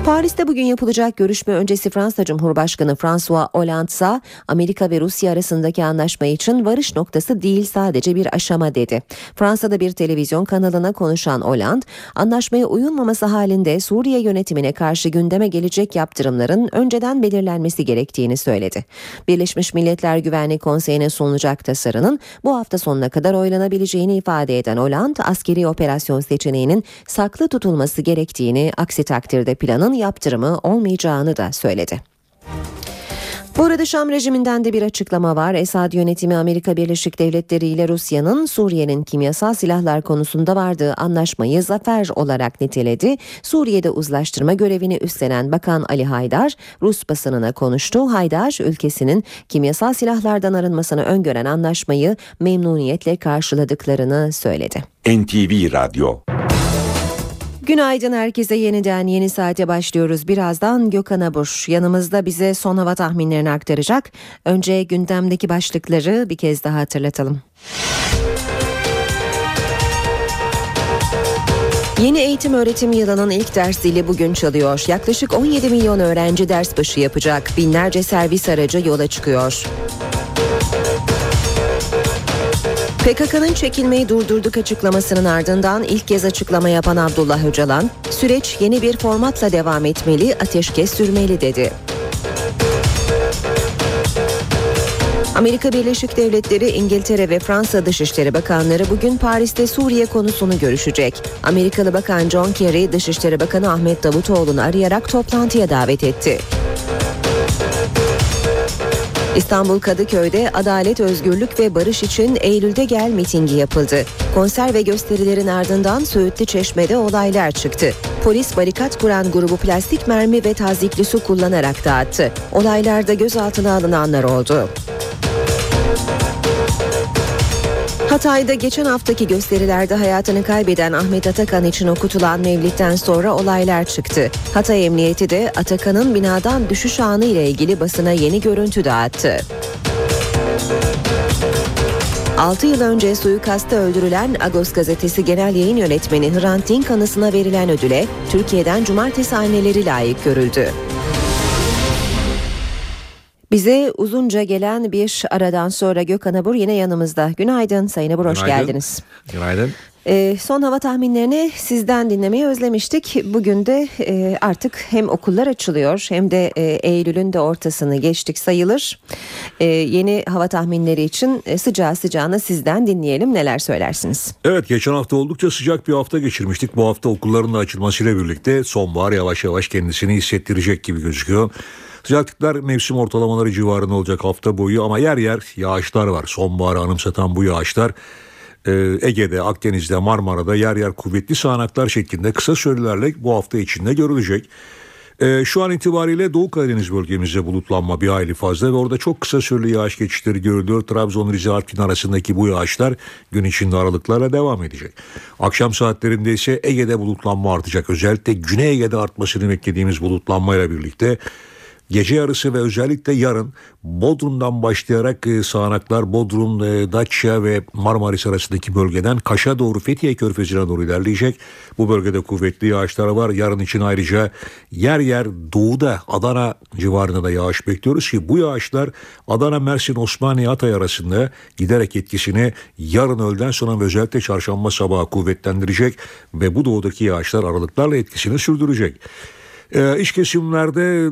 Paris'te bugün yapılacak görüşme öncesi Fransa Cumhurbaşkanı François Hollande Amerika ve Rusya arasındaki anlaşma için varış noktası değil sadece bir aşama dedi. Fransa'da bir televizyon kanalına konuşan Hollande, anlaşmaya uyulmaması halinde Suriye yönetimine karşı gündeme gelecek yaptırımların önceden belirlenmesi gerektiğini söyledi. Birleşmiş Milletler Güvenlik Konseyi'ne sunulacak tasarının bu hafta sonuna kadar oylanabileceğini ifade eden Hollande, askeri operasyon seçeneğinin saklı tutulması gerektiğini, aksi takdirde planın yaptırımı olmayacağını da söyledi. Bu arada Şam rejiminden de bir açıklama var. Esad yönetimi Amerika Birleşik Devletleri ile Rusya'nın Suriye'nin kimyasal silahlar konusunda vardığı anlaşmayı zafer olarak niteledi. Suriye'de uzlaştırma görevini üstlenen Bakan Ali Haydar Rus basınına konuştu. Haydar ülkesinin kimyasal silahlardan arınmasını öngören anlaşmayı memnuniyetle karşıladıklarını söyledi.
NTV Radyo
Günaydın herkese yeniden yeni saate başlıyoruz. Birazdan Gökhan Abur yanımızda bize son hava tahminlerini aktaracak. Önce gündemdeki başlıkları bir kez daha hatırlatalım. Yeni eğitim öğretim yılının ilk ders zili bugün çalıyor. Yaklaşık 17 milyon öğrenci ders başı yapacak. Binlerce servis aracı yola çıkıyor. PKK'nın çekilmeyi durdurduk açıklamasının ardından ilk kez açıklama yapan Abdullah Öcalan, süreç yeni bir formatla devam etmeli, ateşkes sürmeli dedi. Amerika Birleşik Devletleri, İngiltere ve Fransa Dışişleri Bakanları bugün Paris'te Suriye konusunu görüşecek. Amerikalı Bakan John Kerry, Dışişleri Bakanı Ahmet Davutoğlu'nu arayarak toplantıya davet etti. İstanbul Kadıköy'de Adalet, Özgürlük ve Barış için Eylül'de gel mitingi yapıldı. Konser ve gösterilerin ardından Söğütlü Çeşme'de olaylar çıktı. Polis barikat kuran grubu plastik mermi ve tazikli su kullanarak dağıttı. Olaylarda gözaltına alınanlar oldu. Hatay'da geçen haftaki gösterilerde hayatını kaybeden Ahmet Atakan için okutulan mevlitten sonra olaylar çıktı. Hatay Emniyeti de Atakan'ın binadan düşüş anı ile ilgili basına yeni görüntü dağıttı. 6 yıl önce suikasta öldürülen Agos gazetesi genel yayın yönetmeni Hrant Dink anısına verilen ödüle Türkiye'den cumartesi anneleri layık görüldü. Bize uzunca gelen bir aradan sonra Gökhan Abur yine yanımızda. Günaydın Sayın Abur hoş
Günaydın.
geldiniz.
Günaydın.
Ee, son hava tahminlerini sizden dinlemeyi özlemiştik. Bugün de e, artık hem okullar açılıyor hem de e, Eylül'ün de ortasını geçtik sayılır. E, yeni hava tahminleri için e, sıcağı sıcağına sizden dinleyelim neler söylersiniz.
Evet geçen hafta oldukça sıcak bir hafta geçirmiştik. Bu hafta okulların da açılmasıyla birlikte sonbahar yavaş yavaş kendisini hissettirecek gibi gözüküyor. Sıcaklıklar mevsim ortalamaları civarında olacak hafta boyu ama yer yer yağışlar var. Sonbaharı anımsatan bu yağışlar e, Ege'de, Akdeniz'de, Marmara'da yer yer kuvvetli sağanaklar şeklinde kısa sürelerle bu hafta içinde görülecek. E, şu an itibariyle Doğu Karadeniz bölgemizde bulutlanma bir hayli fazla ve orada çok kısa süreli yağış geçişleri görülüyor. Trabzon, Rize, Artvin arasındaki bu yağışlar gün içinde aralıklarla devam edecek. Akşam saatlerinde ise Ege'de bulutlanma artacak. Özellikle Güney Ege'de artmasını beklediğimiz bulutlanmayla birlikte Gece yarısı ve özellikle yarın Bodrum'dan başlayarak e, sağanaklar Bodrum, e, Datça ve Marmaris arasındaki bölgeden Kaş'a doğru Fethiye Körfezi'ne doğru ilerleyecek. Bu bölgede kuvvetli yağışlar var. Yarın için ayrıca yer yer doğuda Adana civarında da yağış bekliyoruz ki bu yağışlar Adana, Mersin, Osmaniye, Hatay arasında giderek etkisini yarın öğleden sonra ve özellikle çarşamba sabahı kuvvetlendirecek ve bu doğudaki yağışlar aralıklarla etkisini sürdürecek. Ee, iç kesimlerde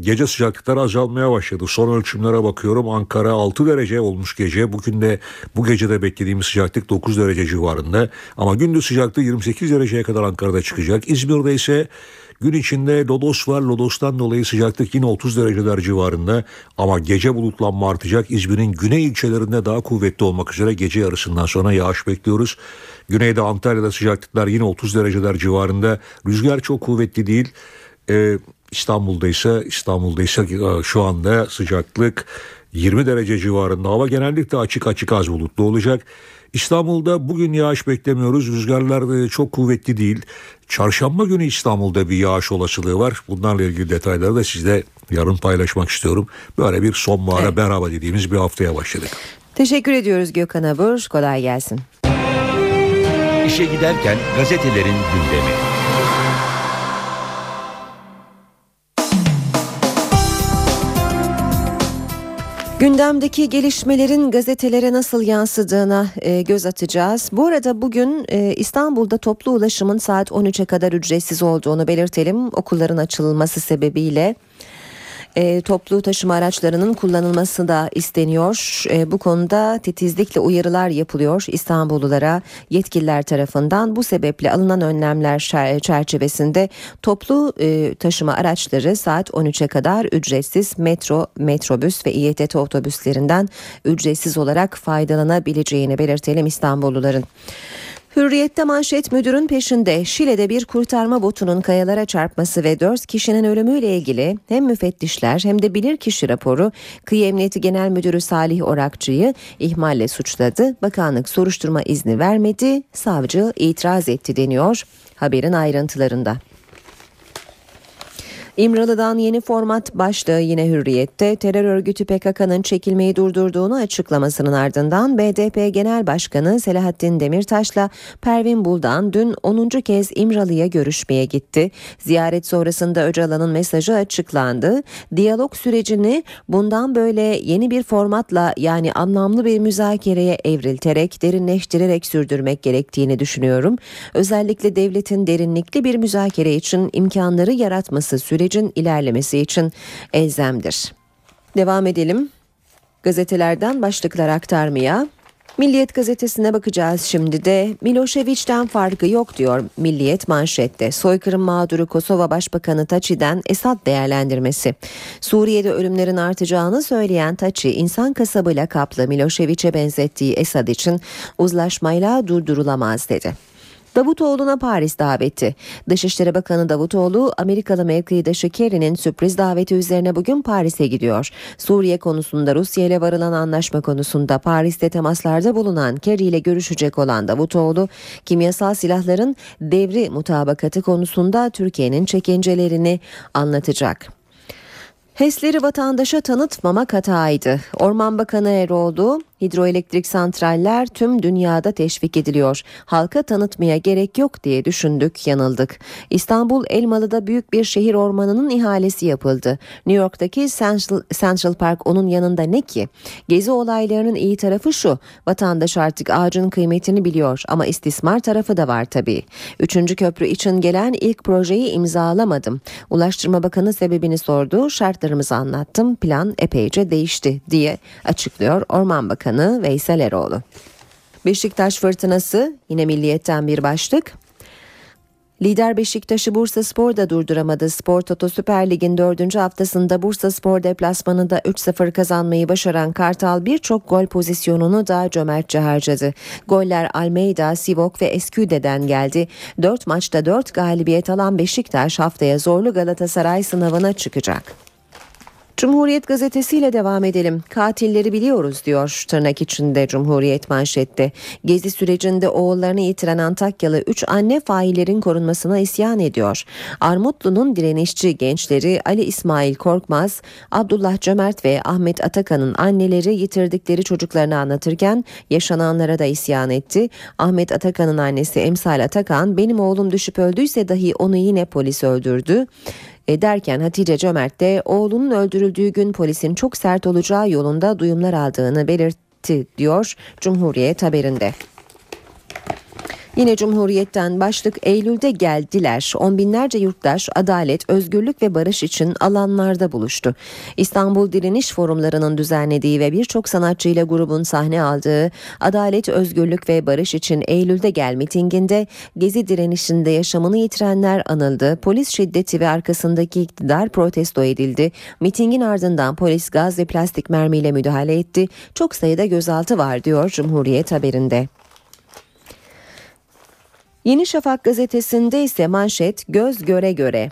Gece sıcaklıkları azalmaya başladı. Son ölçümlere bakıyorum. Ankara 6 derece olmuş gece. Bugün de bu gece de beklediğimiz sıcaklık 9 derece civarında. Ama gündüz sıcaklığı 28 dereceye kadar Ankara'da çıkacak. İzmir'de ise gün içinde lodos var. Lodos'tan dolayı sıcaklık yine 30 dereceler civarında. Ama gece bulutlanma artacak. İzmir'in güney ilçelerinde daha kuvvetli olmak üzere gece yarısından sonra yağış bekliyoruz. Güneyde Antalya'da sıcaklıklar yine 30 dereceler civarında. Rüzgar çok kuvvetli değil. Ee, İstanbul'da ise İstanbul'da ise e, şu anda sıcaklık 20 derece civarında. Hava genellikle açık açık az bulutlu olacak. İstanbul'da bugün yağış beklemiyoruz. Rüzgarlar çok kuvvetli değil. Çarşamba günü İstanbul'da bir yağış olasılığı var. Bunlarla ilgili detayları da sizle yarın paylaşmak istiyorum. Böyle bir sonbahara
Evet.
merhaba dediğimiz bir haftaya başladık.
Teşekkür ediyoruz Gökhan Abur. Kolay gelsin.
İşe giderken gazetelerin gündemi.
Gündemdeki gelişmelerin gazetelere nasıl yansıdığına e, göz atacağız. Bu arada bugün e, İstanbul'da toplu ulaşımın saat 13'e kadar ücretsiz olduğunu belirtelim. Okulların açılması sebebiyle e, toplu taşıma araçlarının kullanılması da isteniyor. E, bu konuda titizlikle uyarılar yapılıyor İstanbullulara yetkililer tarafından. Bu sebeple alınan önlemler çerçevesinde toplu e, taşıma araçları saat 13'e kadar ücretsiz metro, metrobüs ve İETT otobüslerinden ücretsiz olarak faydalanabileceğini belirtelim İstanbulluların. Hürriyette manşet müdürün peşinde Şile'de bir kurtarma botunun kayalara çarpması ve 4 kişinin ölümüyle ilgili hem müfettişler hem de bilirkişi raporu Kıyı Emniyeti Genel Müdürü Salih Orakçı'yı ihmalle suçladı. Bakanlık soruşturma izni vermedi, savcı itiraz etti deniyor haberin ayrıntılarında. İmralı'dan yeni format başlığı yine hürriyette terör örgütü PKK'nın çekilmeyi durdurduğunu açıklamasının ardından BDP Genel Başkanı Selahattin Demirtaş'la Pervin Buldan dün 10. kez İmralı'ya görüşmeye gitti. Ziyaret sonrasında Öcalan'ın mesajı açıklandı. Diyalog sürecini bundan böyle yeni bir formatla yani anlamlı bir müzakereye evrilterek, derinleştirerek sürdürmek gerektiğini düşünüyorum. Özellikle devletin derinlikli bir müzakere için imkanları yaratması sürecin ilerlemesi için elzemdir. Devam edelim. Gazetelerden başlıklar aktarmaya. Milliyet gazetesine bakacağız şimdi de. Milošević'ten farkı yok diyor Milliyet manşette. Soykırım mağduru Kosova Başbakanı Taçi'den Esad değerlendirmesi. Suriye'de ölümlerin artacağını söyleyen Taçi, insan kasabıyla kaplı Milošević'e benzettiği Esad için uzlaşmayla durdurulamaz dedi. Davutoğlu'na Paris daveti. Dışişleri Bakanı Davutoğlu, Amerikalı mevkidaşı Kerry'nin sürpriz daveti üzerine bugün Paris'e gidiyor. Suriye konusunda Rusya ile varılan anlaşma konusunda Paris'te temaslarda bulunan Kerry ile görüşecek olan Davutoğlu, kimyasal silahların devri mutabakatı konusunda Türkiye'nin çekincelerini anlatacak. HES'leri vatandaşa tanıtmamak hataydı. Orman Bakanı Eroğlu, hidroelektrik santraller tüm dünyada teşvik ediliyor. Halka tanıtmaya gerek yok diye düşündük, yanıldık. İstanbul Elmalı'da büyük bir şehir ormanının ihalesi yapıldı. New York'taki Central, Central Park onun yanında ne ki? Gezi olaylarının iyi tarafı şu, vatandaş artık ağacın kıymetini biliyor ama istismar tarafı da var tabii. Üçüncü köprü için gelen ilk projeyi imzalamadım. Ulaştırma Bakanı sebebini sordu, şartlarımızı anlattım, plan epeyce değişti diye açıklıyor Orman Bakanı. Başkanı Veysel Eroğlu. Beşiktaş fırtınası yine milliyetten bir başlık. Lider Beşiktaş'ı Bursa Spor da durduramadı. Spor Toto Süper Lig'in dördüncü haftasında Bursa Spor deplasmanında 3-0 kazanmayı başaran Kartal birçok gol pozisyonunu da cömertçe harcadı. Goller Almeida, Sivok ve Esküde'den geldi. 4 maçta 4 galibiyet alan Beşiktaş haftaya zorlu Galatasaray sınavına çıkacak. Cumhuriyet gazetesiyle devam edelim. Katilleri biliyoruz diyor tırnak içinde Cumhuriyet manşette. Gezi sürecinde oğullarını yitiren Antakyalı 3 anne faillerin korunmasına isyan ediyor. Armutlu'nun direnişçi gençleri Ali İsmail Korkmaz, Abdullah Cömert ve Ahmet Atakan'ın anneleri yitirdikleri çocuklarını anlatırken yaşananlara da isyan etti. Ahmet Atakan'ın annesi Emsal Atakan benim oğlum düşüp öldüyse dahi onu yine polis öldürdü e, derken Hatice Cömert de oğlunun öldürüldüğü gün polisin çok sert olacağı yolunda duyumlar aldığını belirtti diyor Cumhuriyet haberinde. Yine Cumhuriyet'ten başlık Eylül'de geldiler. On binlerce yurttaş adalet, özgürlük ve barış için alanlarda buluştu. İstanbul Direniş Forumlarının düzenlediği ve birçok sanatçıyla grubun sahne aldığı Adalet, Özgürlük ve Barış için Eylül'de gel mitinginde Gezi direnişinde yaşamını yitirenler anıldı. Polis şiddeti ve arkasındaki iktidar protesto edildi. Mitingin ardından polis gaz ve plastik mermiyle müdahale etti. Çok sayıda gözaltı var diyor Cumhuriyet haberinde. Yeni Şafak gazetesinde ise manşet göz göre göre.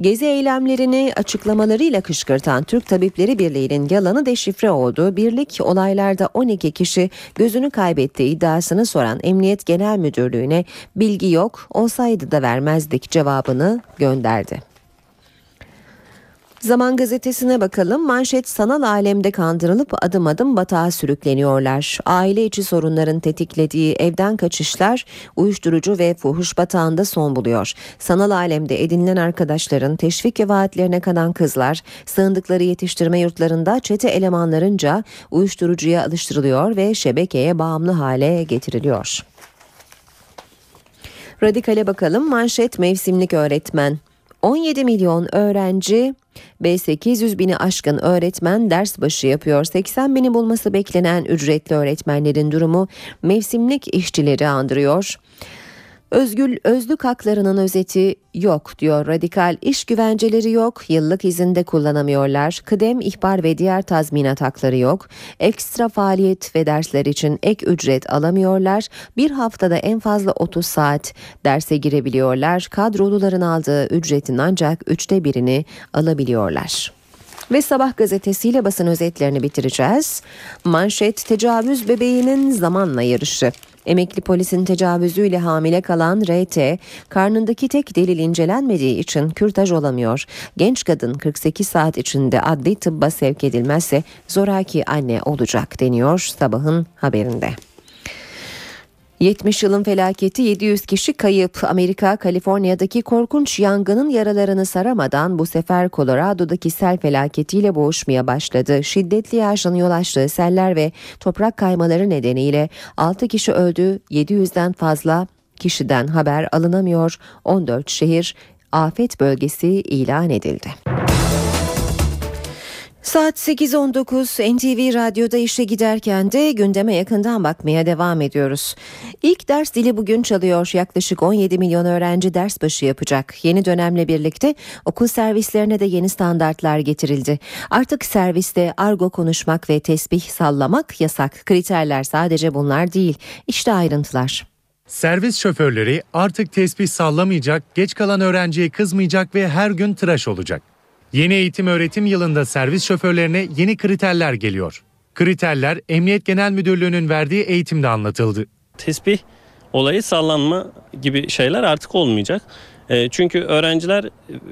Gezi eylemlerini açıklamalarıyla kışkırtan Türk Tabipleri Birliği'nin yalanı deşifre oldu. Birlik olaylarda 12 kişi gözünü kaybettiği iddiasını soran Emniyet Genel Müdürlüğü'ne bilgi yok olsaydı da vermezdik cevabını gönderdi. Zaman gazetesine bakalım. Manşet sanal alemde kandırılıp adım adım batağa sürükleniyorlar. Aile içi sorunların tetiklediği evden kaçışlar uyuşturucu ve fuhuş batağında son buluyor. Sanal alemde edinilen arkadaşların teşvik ve vaatlerine kanan kızlar sığındıkları yetiştirme yurtlarında çete elemanlarınca uyuşturucuya alıştırılıyor ve şebekeye bağımlı hale getiriliyor. Radikale bakalım manşet mevsimlik öğretmen. 17 milyon öğrenci ve 800 bini aşkın öğretmen ders başı yapıyor. 80 bini bulması beklenen ücretli öğretmenlerin durumu mevsimlik işçileri andırıyor. Özgül özlük haklarının özeti yok diyor radikal iş güvenceleri yok yıllık izinde kullanamıyorlar kıdem ihbar ve diğer tazminat hakları yok ekstra faaliyet ve dersler için ek ücret alamıyorlar bir haftada en fazla 30 saat derse girebiliyorlar kadroluların aldığı ücretin ancak üçte birini alabiliyorlar. Ve Sabah gazetesiyle basın özetlerini bitireceğiz. Manşet tecavüz bebeğinin zamanla yarışı. Emekli polisin tecavüzüyle hamile kalan RT, karnındaki tek delil incelenmediği için kürtaj olamıyor. Genç kadın 48 saat içinde adli tıbba sevk edilmezse zoraki anne olacak deniyor sabahın haberinde. 70 yılın felaketi 700 kişi kayıp. Amerika, Kaliforniya'daki korkunç yangının yaralarını saramadan bu sefer Colorado'daki sel felaketiyle boğuşmaya başladı. Şiddetli yağışın yol açtığı seller ve toprak kaymaları nedeniyle 6 kişi öldü, 700'den fazla kişiden haber alınamıyor. 14 şehir afet bölgesi ilan edildi. Saat 8.19 NTV Radyo'da işe giderken de gündeme yakından bakmaya devam ediyoruz. İlk ders dili bugün çalıyor. Yaklaşık 17 milyon öğrenci ders başı yapacak. Yeni dönemle birlikte okul servislerine de yeni standartlar getirildi. Artık serviste argo konuşmak ve tesbih sallamak yasak. Kriterler sadece bunlar değil. İşte ayrıntılar.
Servis şoförleri artık tesbih sallamayacak, geç kalan öğrenciye kızmayacak ve her gün tıraş olacak. Yeni eğitim öğretim yılında servis şoförlerine yeni kriterler geliyor. Kriterler Emniyet Genel Müdürlüğü'nün verdiği eğitimde anlatıldı.
Tesbih olayı sallanma gibi şeyler artık olmayacak. E, çünkü öğrenciler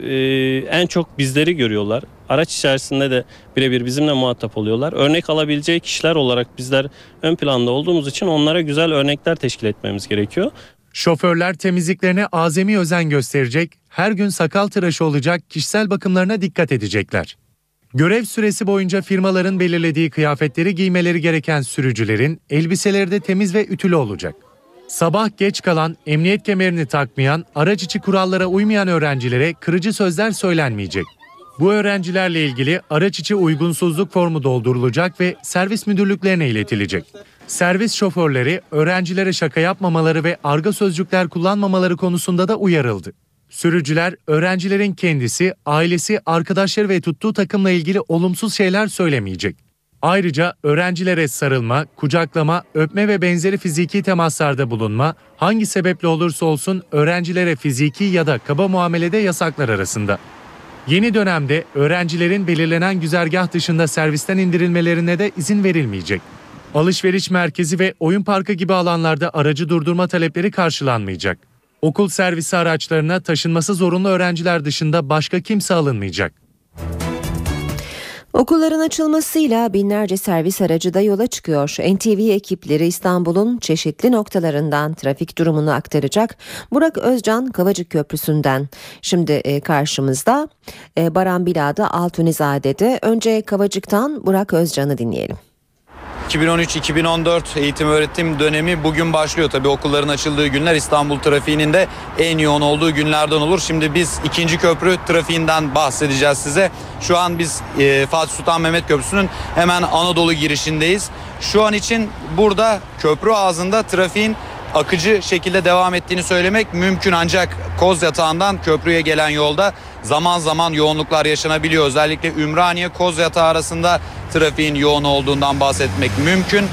e, en çok bizleri görüyorlar. Araç içerisinde de birebir bizimle muhatap oluyorlar. Örnek alabileceği kişiler olarak bizler ön planda olduğumuz için onlara güzel örnekler teşkil etmemiz gerekiyor.
Şoförler temizliklerine azami özen gösterecek, her gün sakal tıraşı olacak, kişisel bakımlarına dikkat edecekler. Görev süresi boyunca firmaların belirlediği kıyafetleri giymeleri gereken sürücülerin elbiseleri de temiz ve ütülü olacak. Sabah geç kalan, emniyet kemerini takmayan, araç içi kurallara uymayan öğrencilere kırıcı sözler söylenmeyecek. Bu öğrencilerle ilgili araç içi uygunsuzluk formu doldurulacak ve servis müdürlüklerine iletilecek. Servis şoförleri öğrencilere şaka yapmamaları ve arga sözcükler kullanmamaları konusunda da uyarıldı. Sürücüler öğrencilerin kendisi, ailesi, arkadaşları ve tuttuğu takımla ilgili olumsuz şeyler söylemeyecek. Ayrıca öğrencilere sarılma, kucaklama, öpme ve benzeri fiziki temaslarda bulunma hangi sebeple olursa olsun öğrencilere fiziki ya da kaba muamelede yasaklar arasında. Yeni dönemde öğrencilerin belirlenen güzergah dışında servisten indirilmelerine de izin verilmeyecek. Alışveriş merkezi ve oyun parkı gibi alanlarda aracı durdurma talepleri karşılanmayacak. Okul servisi araçlarına taşınması zorunlu öğrenciler dışında başka kimse alınmayacak.
Okulların açılmasıyla binlerce servis aracı da yola çıkıyor. NTV ekipleri İstanbul'un çeşitli noktalarından trafik durumunu aktaracak. Burak Özcan Kavacık Köprüsü'nden. Şimdi e, karşımızda e, Baran Bila'da Altunizade'de. Önce Kavacık'tan Burak Özcan'ı dinleyelim.
2013-2014 eğitim öğretim dönemi bugün başlıyor. Tabii okulların açıldığı günler İstanbul trafiğinin de en yoğun olduğu günlerden olur. Şimdi biz ikinci köprü trafiğinden bahsedeceğiz size. Şu an biz e, Fatih Sultan Mehmet Köprüsü'nün hemen Anadolu girişindeyiz. Şu an için burada köprü ağzında trafiğin akıcı şekilde devam ettiğini söylemek mümkün ancak Koz Yatağı'ndan köprüye gelen yolda zaman zaman yoğunluklar yaşanabiliyor. Özellikle Ümraniye Koz Yatağı arasında trafiğin yoğun olduğundan bahsetmek mümkün.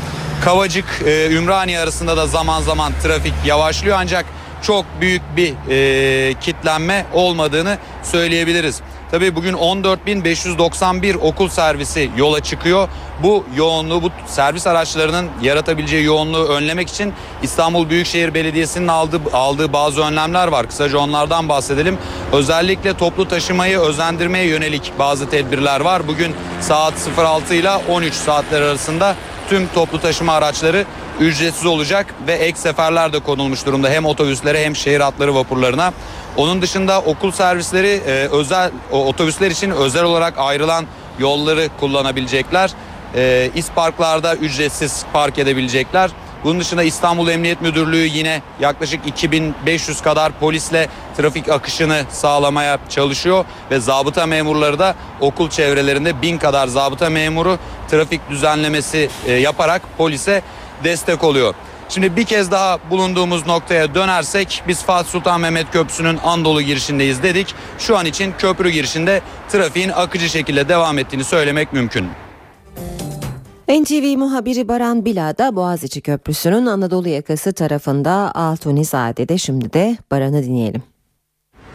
Kavacık e, Ümraniye arasında da zaman zaman trafik yavaşlıyor ancak çok büyük bir e, kitlenme olmadığını söyleyebiliriz. Tabii bugün 14.591 okul servisi yola çıkıyor. Bu yoğunluğu, bu servis araçlarının yaratabileceği yoğunluğu önlemek için İstanbul Büyükşehir Belediyesi'nin aldığı, aldığı bazı önlemler var. Kısaca onlardan bahsedelim. Özellikle toplu taşımayı özendirmeye yönelik bazı tedbirler var. Bugün saat 06 ile 13 saatler arasında tüm toplu taşıma araçları ücretsiz olacak ve ek seferler de konulmuş durumda hem otobüslere hem şehir hatları vapurlarına. Onun dışında okul servisleri e, özel otobüsler için özel olarak ayrılan yolları kullanabilecekler. E, İsparklarda ücretsiz park edebilecekler. Bunun dışında İstanbul Emniyet Müdürlüğü yine yaklaşık 2500 kadar polisle trafik akışını sağlamaya çalışıyor ve zabıta memurları da okul çevrelerinde bin kadar zabıta memuru trafik düzenlemesi e, yaparak polise destek oluyor. Şimdi bir kez daha bulunduğumuz noktaya dönersek biz Fatih Sultan Mehmet Köprüsü'nün Andolu girişindeyiz dedik. Şu an için köprü girişinde trafiğin akıcı şekilde devam ettiğini söylemek mümkün.
NTV muhabiri Baran Bila da Boğaziçi Köprüsü'nün Anadolu yakası tarafında Altunizade'de şimdi de Baran'ı dinleyelim.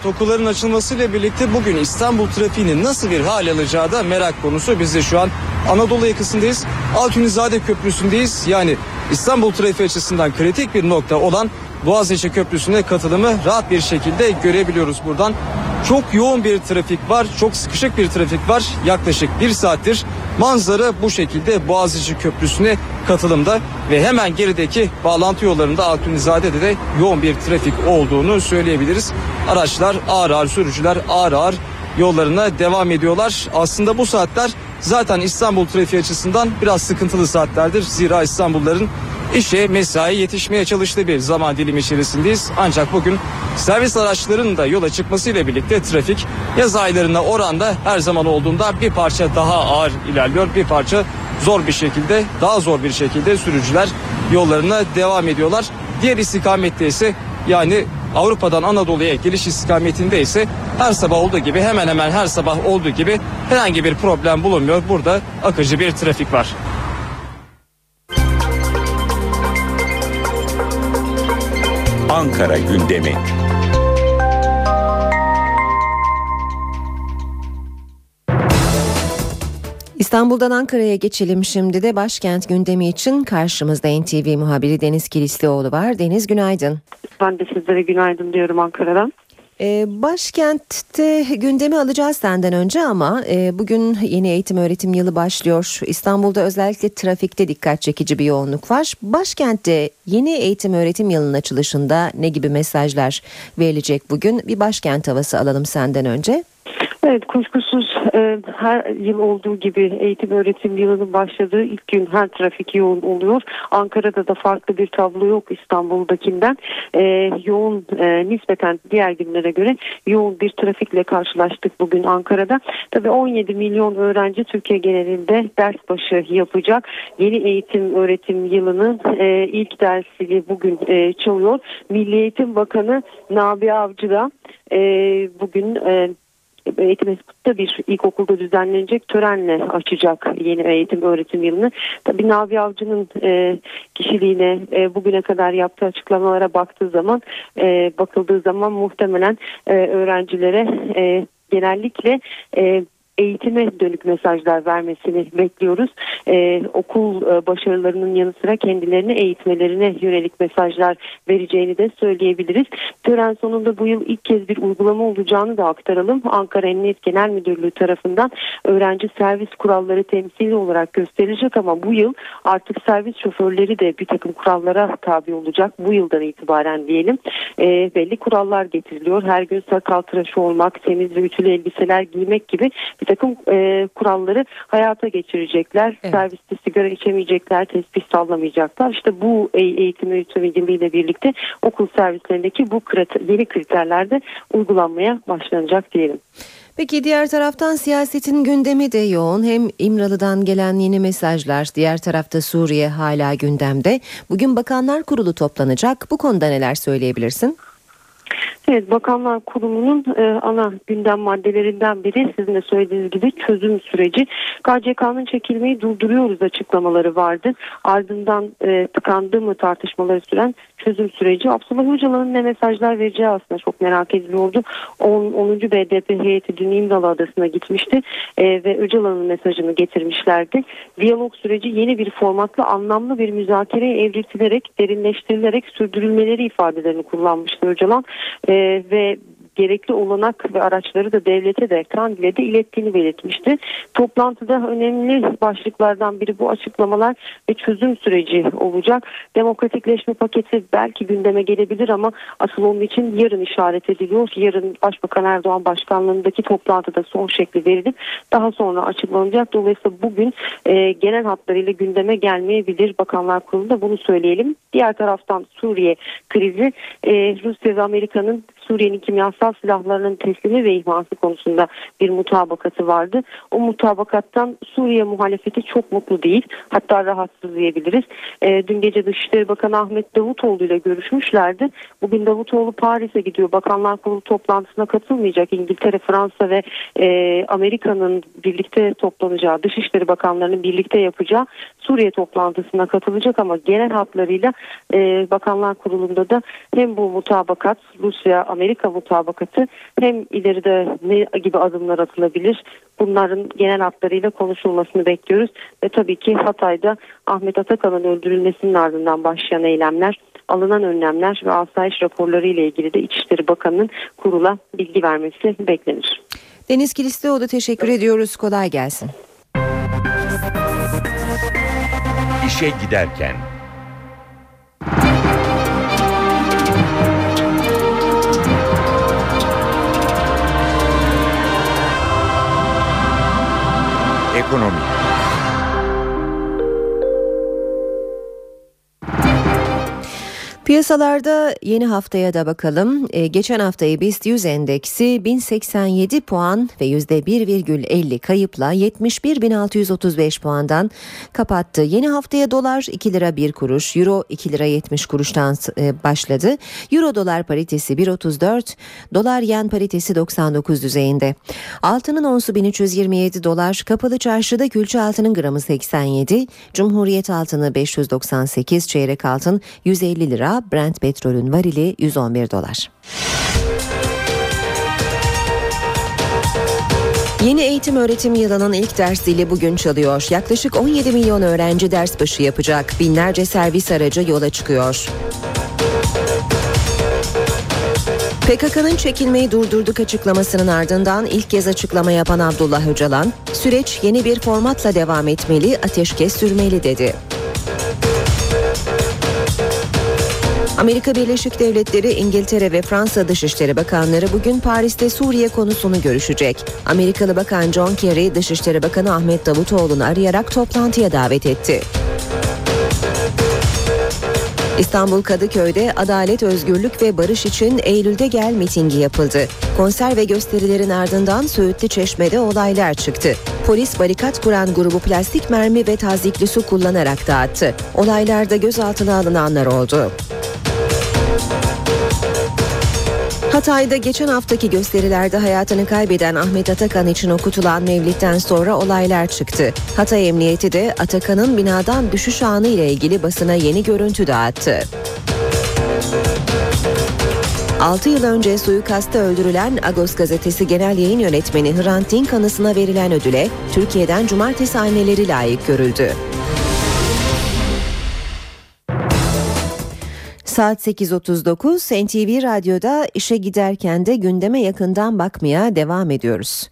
Okulların açılmasıyla birlikte bugün İstanbul trafiğinin nasıl bir hal alacağı da merak konusu. Biz de şu an Anadolu yakasındayız. Altunizade Köprüsü'ndeyiz. Yani İstanbul trafiği açısından kritik bir nokta olan Boğaziçi Köprüsü'ne katılımı rahat bir şekilde görebiliyoruz buradan. Çok yoğun bir trafik var, çok sıkışık bir trafik var. Yaklaşık bir saattir manzara bu şekilde Boğaziçi Köprüsü'ne katılımda ve hemen gerideki bağlantı yollarında Altunizade'de de yoğun bir trafik olduğunu söyleyebiliriz. Araçlar ağır ağır sürücüler ağır ağır yollarına devam ediyorlar. Aslında bu saatler zaten İstanbul trafiği açısından biraz sıkıntılı saatlerdir. Zira İstanbulluların işe mesai yetişmeye çalıştığı bir zaman dilimi içerisindeyiz. Ancak bugün servis araçlarının da yola çıkmasıyla birlikte trafik yaz aylarına oranda her zaman olduğunda bir parça daha ağır ilerliyor. Bir parça zor bir şekilde daha zor bir şekilde sürücüler yollarına devam ediyorlar. Diğer istikamette ise yani Avrupa'dan Anadolu'ya geliş istikametinde ise her sabah olduğu gibi hemen hemen her sabah olduğu gibi herhangi bir problem bulunmuyor. Burada akıcı bir trafik var.
Ankara gündemi.
İstanbul'dan Ankara'ya geçelim şimdi de başkent gündemi için karşımızda NTV muhabiri Deniz Kilislioğlu var. Deniz günaydın.
Ben de sizlere günaydın diyorum Ankara'dan.
Ee, başkentte gündemi alacağız senden önce ama e, bugün yeni eğitim öğretim yılı başlıyor. İstanbul'da özellikle trafikte dikkat çekici bir yoğunluk var. Başkentte yeni eğitim öğretim yılının açılışında ne gibi mesajlar verilecek bugün? Bir başkent havası alalım senden önce.
Evet kuşkusuz e, her yıl olduğu gibi eğitim öğretim yılının başladığı ilk gün her trafik yoğun oluyor. Ankara'da da farklı bir tablo yok İstanbul'dakinden. E, yoğun e, nispeten diğer günlere göre yoğun bir trafikle karşılaştık bugün Ankara'da. Tabii 17 milyon öğrenci Türkiye genelinde ders başı yapacak. Yeni eğitim öğretim yılının e, ilk dersini bugün e, çalıyor. Milli Eğitim Bakanı Nabi Avcı da e, bugün e, Eğitim Enstitüsü'nde bir ilkokulda düzenlenecek törenle açacak yeni eğitim öğretim yılını. Tabii Nabi Avcı'nın e, kişiliğine e, bugüne kadar yaptığı açıklamalara baktığı zaman e, bakıldığı zaman muhtemelen e, öğrencilere e, genellikle e, eğitime dönük mesajlar vermesini bekliyoruz. Ee, okul e, başarılarının yanı sıra kendilerini eğitmelerine yönelik mesajlar vereceğini de söyleyebiliriz. Tören sonunda bu yıl ilk kez bir uygulama olacağını da aktaralım. Ankara Emniyet Genel Müdürlüğü tarafından öğrenci servis kuralları temsili olarak gösterilecek ama bu yıl artık servis şoförleri de bir takım kurallara tabi olacak. Bu yıldan itibaren diyelim. Ee, belli kurallar getiriliyor. Her gün sakal tıraşı olmak, temiz ve ütülü elbiseler giymek gibi bir takım e, kuralları hayata geçirecekler. Evet. Serviste sigara içemeyecekler, tespih sallamayacaklar. İşte bu eğitim öğretimiyle birlikte okul servislerindeki bu kriter, yeni kriterlerde uygulanmaya başlanacak diyelim.
Peki diğer taraftan siyasetin gündemi de yoğun. Hem İmralı'dan gelen yeni mesajlar, diğer tarafta Suriye hala gündemde. Bugün Bakanlar Kurulu toplanacak. Bu konuda neler söyleyebilirsin?
Evet Bakanlar Kurulu'nun e, ana gündem maddelerinden biri sizin de söylediğiniz gibi çözüm süreci. KCK'nın çekilmeyi durduruyoruz açıklamaları vardı. Ardından e, tıkandı mı tartışmaları süren çözüm süreci. Abdullah Öcalan'ın ne mesajlar vereceği aslında çok merak ediliyordu. 10. 10. BDP heyeti dün İmralı Adası'na gitmişti e, ve Öcalan'ın mesajını getirmişlerdi. Diyalog süreci yeni bir formatla anlamlı bir müzakereye evriltilerek, derinleştirilerek sürdürülmeleri ifadelerini kullanmıştı Öcalan. E, ve gerekli olanak ve araçları da devlete de Kandil'e de ilettiğini belirtmişti. Toplantıda önemli başlıklardan biri bu açıklamalar ve çözüm süreci olacak. Demokratikleşme paketi belki gündeme gelebilir ama asıl onun için yarın işaret ediliyor. Yarın Başbakan Erdoğan başkanlığındaki toplantıda son şekli verilip daha sonra açıklanacak. Dolayısıyla bugün e, genel hatlarıyla gündeme gelmeyebilir. Bakanlar Kurulu'nda bunu söyleyelim. Diğer taraftan Suriye krizi e, Rusya ve Amerika'nın Suriye'nin kimyasal silahlarının teslimi ve ihması konusunda bir mutabakatı vardı. O mutabakattan Suriye muhalefeti çok mutlu değil. Hatta rahatsız diyebiliriz. E, dün gece Dışişleri Bakanı Ahmet Davutoğlu ile görüşmüşlerdi. Bugün Davutoğlu Paris'e gidiyor. Bakanlar Kurulu toplantısına katılmayacak. İngiltere, Fransa ve e, Amerika'nın birlikte toplanacağı, Dışişleri Bakanlarının birlikte yapacağı Suriye toplantısına katılacak ama genel hatlarıyla e, Bakanlar Kurulu'nda da hem bu mutabakat Rusya Amerika mutabakatı hem ileride ne gibi adımlar atılabilir bunların genel hatlarıyla konuşulmasını bekliyoruz ve tabii ki Hatay'da Ahmet Atakan'ın öldürülmesinin ardından başlayan eylemler alınan önlemler ve asayiş raporları ile ilgili de İçişleri Bakanı'nın kurula bilgi vermesi beklenir.
Deniz Kilislioğlu teşekkür ediyoruz. Kolay gelsin.
İşe giderken económica.
Piyasalarda yeni haftaya da bakalım. Ee, geçen haftayı BIST 100 endeksi 1087 puan ve %1,50 kayıpla 71.635 puandan kapattı. Yeni haftaya dolar 2 lira 1 kuruş, euro 2 lira 70 kuruştan e, başladı. Euro dolar paritesi 1.34, dolar yen paritesi 99 düzeyinde. Altının onsu 1327 dolar, kapalı çarşıda külçe altının gramı 87, Cumhuriyet altını 598, çeyrek altın 150 lira, Brent petrolün varili 111 dolar. Yeni eğitim öğretim yılının ilk ders zili bugün çalıyor. Yaklaşık 17 milyon öğrenci ders başı yapacak. Binlerce servis aracı yola çıkıyor. PKK'nın çekilmeyi durdurduk açıklamasının ardından ilk kez açıklama yapan Abdullah Öcalan, süreç yeni bir formatla devam etmeli, ateşkes sürmeli dedi. Amerika Birleşik Devletleri, İngiltere ve Fransa Dışişleri Bakanları bugün Paris'te Suriye konusunu görüşecek. Amerikalı Bakan John Kerry, Dışişleri Bakanı Ahmet Davutoğlu'nu arayarak toplantıya davet etti. İstanbul Kadıköy'de Adalet, Özgürlük ve Barış için Eylül'de gel mitingi yapıldı. Konser ve gösterilerin ardından Söğütlü Çeşme'de olaylar çıktı. Polis barikat kuran grubu plastik mermi ve tazikli su kullanarak dağıttı. Olaylarda gözaltına alınanlar oldu. Hatay'da geçen haftaki gösterilerde hayatını kaybeden Ahmet Atakan için okutulan mevlitten sonra olaylar çıktı. Hatay Emniyeti de Atakan'ın binadan düşüş anı ile ilgili basına yeni görüntü dağıttı. 6 yıl önce suikasta öldürülen Agos gazetesi genel yayın yönetmeni Hrant Dink anısına verilen ödüle Türkiye'den cumartesi anneleri layık görüldü. Saat 8.39 NTV Radyo'da işe giderken de gündeme yakından bakmaya devam ediyoruz.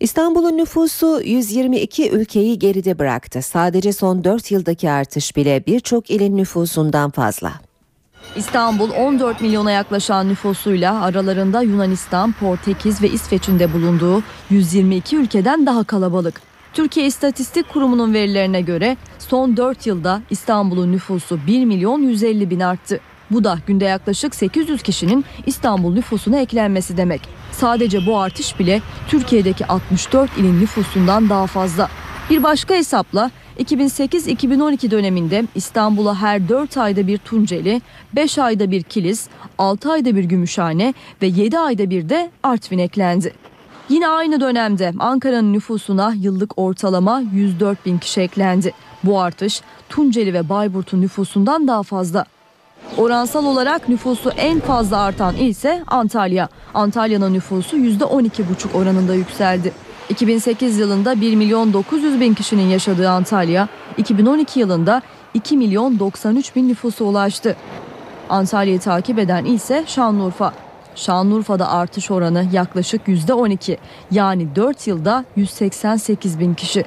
İstanbul'un nüfusu 122 ülkeyi geride bıraktı. Sadece son 4 yıldaki artış bile birçok ilin nüfusundan fazla.
İstanbul 14 milyona yaklaşan nüfusuyla aralarında Yunanistan, Portekiz ve İsveç'in de bulunduğu 122 ülkeden daha kalabalık. Türkiye İstatistik Kurumu'nun verilerine göre son 4 yılda İstanbul'un nüfusu 1 milyon 150 bin arttı. Bu da günde yaklaşık 800 kişinin İstanbul nüfusuna eklenmesi demek. Sadece bu artış bile Türkiye'deki 64 ilin nüfusundan daha fazla. Bir başka hesapla 2008-2012 döneminde İstanbul'a her 4 ayda bir Tunceli, 5 ayda bir Kilis, 6 ayda bir Gümüşhane ve 7 ayda bir de Artvin eklendi. Yine aynı dönemde Ankara'nın nüfusuna yıllık ortalama 104 bin kişi eklendi. Bu artış Tunceli ve Bayburt'un nüfusundan daha fazla. Oransal olarak nüfusu en fazla artan il ise Antalya. Antalya'nın nüfusu %12,5 oranında yükseldi. 2008 yılında 1 milyon 900 bin kişinin yaşadığı Antalya, 2012 yılında 2 milyon 93 bin nüfusa ulaştı. Antalya'yı takip eden ise Şanlıurfa. Şanlıurfa'da artış oranı yaklaşık %12 yani 4 yılda 188 bin kişi.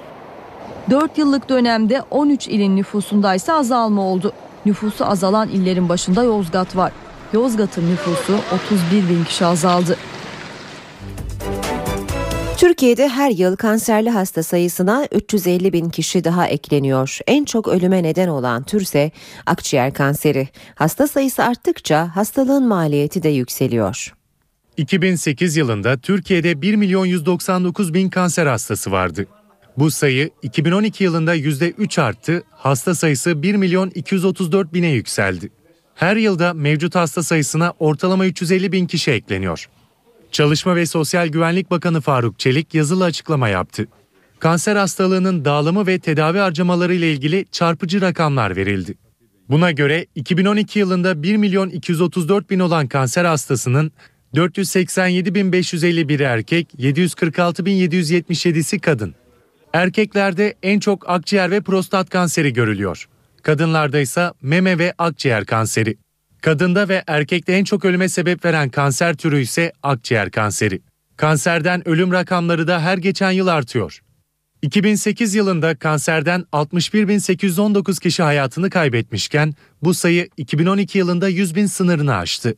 4 yıllık dönemde 13 ilin nüfusunda ise azalma oldu. Nüfusu azalan illerin başında Yozgat var. Yozgat'ın nüfusu 31 bin kişi azaldı.
Türkiye'de her yıl kanserli hasta sayısına 350 bin kişi daha ekleniyor. En çok ölüme neden olan türse akciğer kanseri. Hasta sayısı arttıkça hastalığın maliyeti de yükseliyor.
2008 yılında Türkiye'de 1 milyon 199 bin kanser hastası vardı. Bu sayı 2012 yılında %3 arttı, hasta sayısı 1 milyon 234 bine yükseldi. Her yılda mevcut hasta sayısına ortalama 350 bin kişi ekleniyor. Çalışma ve Sosyal Güvenlik Bakanı Faruk Çelik yazılı açıklama yaptı. Kanser hastalığının dağılımı ve tedavi harcamaları ile ilgili çarpıcı rakamlar verildi. Buna göre 2012 yılında 1 milyon 234 bin olan kanser hastasının 487.551 erkek, 746.777'si kadın. Erkeklerde en çok akciğer ve prostat kanseri görülüyor. Kadınlarda ise meme ve akciğer kanseri. Kadında ve erkekte en çok ölüme sebep veren kanser türü ise akciğer kanseri. Kanserden ölüm rakamları da her geçen yıl artıyor. 2008 yılında kanserden 61.819 kişi hayatını kaybetmişken bu sayı 2012 yılında 100 bin sınırını aştı.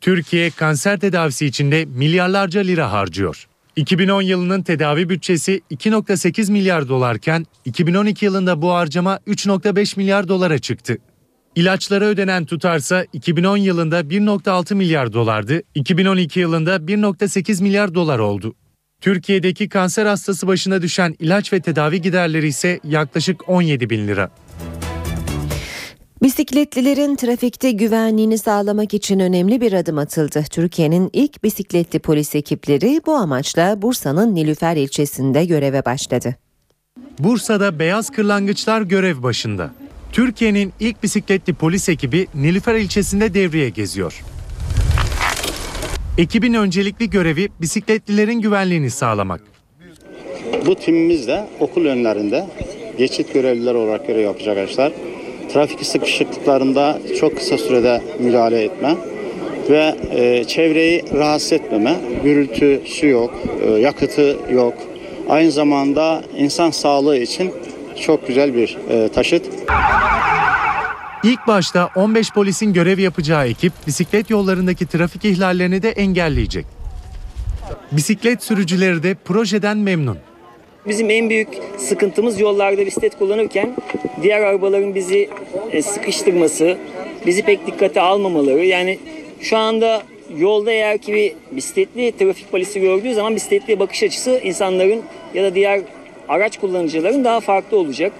Türkiye kanser tedavisi içinde milyarlarca lira harcıyor. 2010 yılının tedavi bütçesi 2.8 milyar dolarken 2012 yılında bu harcama 3.5 milyar dolara çıktı. İlaçlara ödenen tutarsa 2010 yılında 1.6 milyar dolardı, 2012 yılında 1.8 milyar dolar oldu. Türkiye'deki kanser hastası başına düşen ilaç ve tedavi giderleri ise yaklaşık 17 bin lira.
Bisikletlilerin trafikte güvenliğini sağlamak için önemli bir adım atıldı. Türkiye'nin ilk bisikletli polis ekipleri bu amaçla Bursa'nın Nilüfer ilçesinde göreve başladı.
Bursa'da beyaz kırlangıçlar görev başında. Türkiye'nin ilk bisikletli polis ekibi Nilüfer ilçesinde devreye geziyor. Ekibin öncelikli görevi bisikletlilerin güvenliğini sağlamak.
Bu timimiz de okul önlerinde geçit görevliler olarak görev yapacak arkadaşlar. Trafik sıkışıklıklarında çok kısa sürede müdahale etme ve e, çevreyi rahatsız etmeme, gürültüsü yok, e, yakıtı yok. Aynı zamanda insan sağlığı için çok güzel bir e, taşıt.
İlk başta 15 polisin görev yapacağı ekip bisiklet yollarındaki trafik ihlallerini de engelleyecek. Bisiklet sürücüleri de projeden memnun.
Bizim en büyük sıkıntımız yollarda bisiklet kullanırken diğer arabaların bizi e, sıkıştırması, bizi pek dikkate almamaları. Yani şu anda yolda eğer ki bir bisikletli trafik polisi gördüğü zaman bisikletliye bakış açısı insanların ya da diğer araç kullanıcıların daha farklı olacak.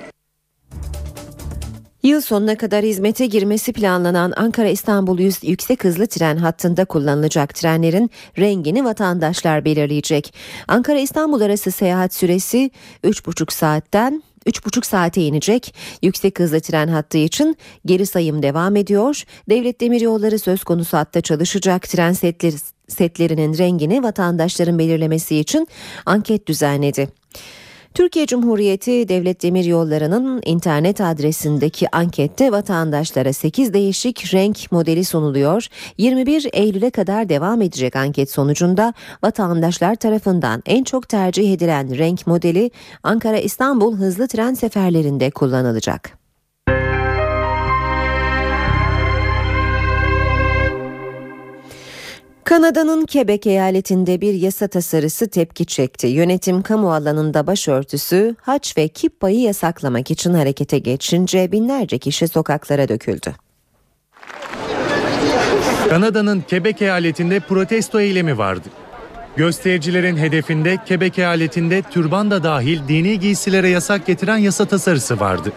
Yıl sonuna kadar hizmete girmesi planlanan Ankara-İstanbul yüksek hızlı tren hattında kullanılacak trenlerin rengini vatandaşlar belirleyecek. Ankara-İstanbul arası seyahat süresi 3,5 saatten 3,5 saate inecek. Yüksek hızlı tren hattı için geri sayım devam ediyor. Devlet Demiryolları söz konusu hatta çalışacak tren setleri, setlerinin rengini vatandaşların belirlemesi için anket düzenledi. Türkiye Cumhuriyeti Devlet Demiryolları'nın internet adresindeki ankette vatandaşlara 8 değişik renk modeli sunuluyor. 21 Eylül'e kadar devam edecek anket sonucunda vatandaşlar tarafından en çok tercih edilen renk modeli Ankara-İstanbul hızlı tren seferlerinde kullanılacak. Kanada'nın Quebec eyaletinde bir yasa tasarısı tepki çekti. Yönetim kamu alanında başörtüsü, haç ve kippayı yasaklamak için harekete geçince binlerce kişi sokaklara döküldü.
Kanada'nın Quebec eyaletinde protesto eylemi vardı. Göstericilerin hedefinde Quebec eyaletinde türban da dahil dini giysilere yasak getiren yasa tasarısı vardı.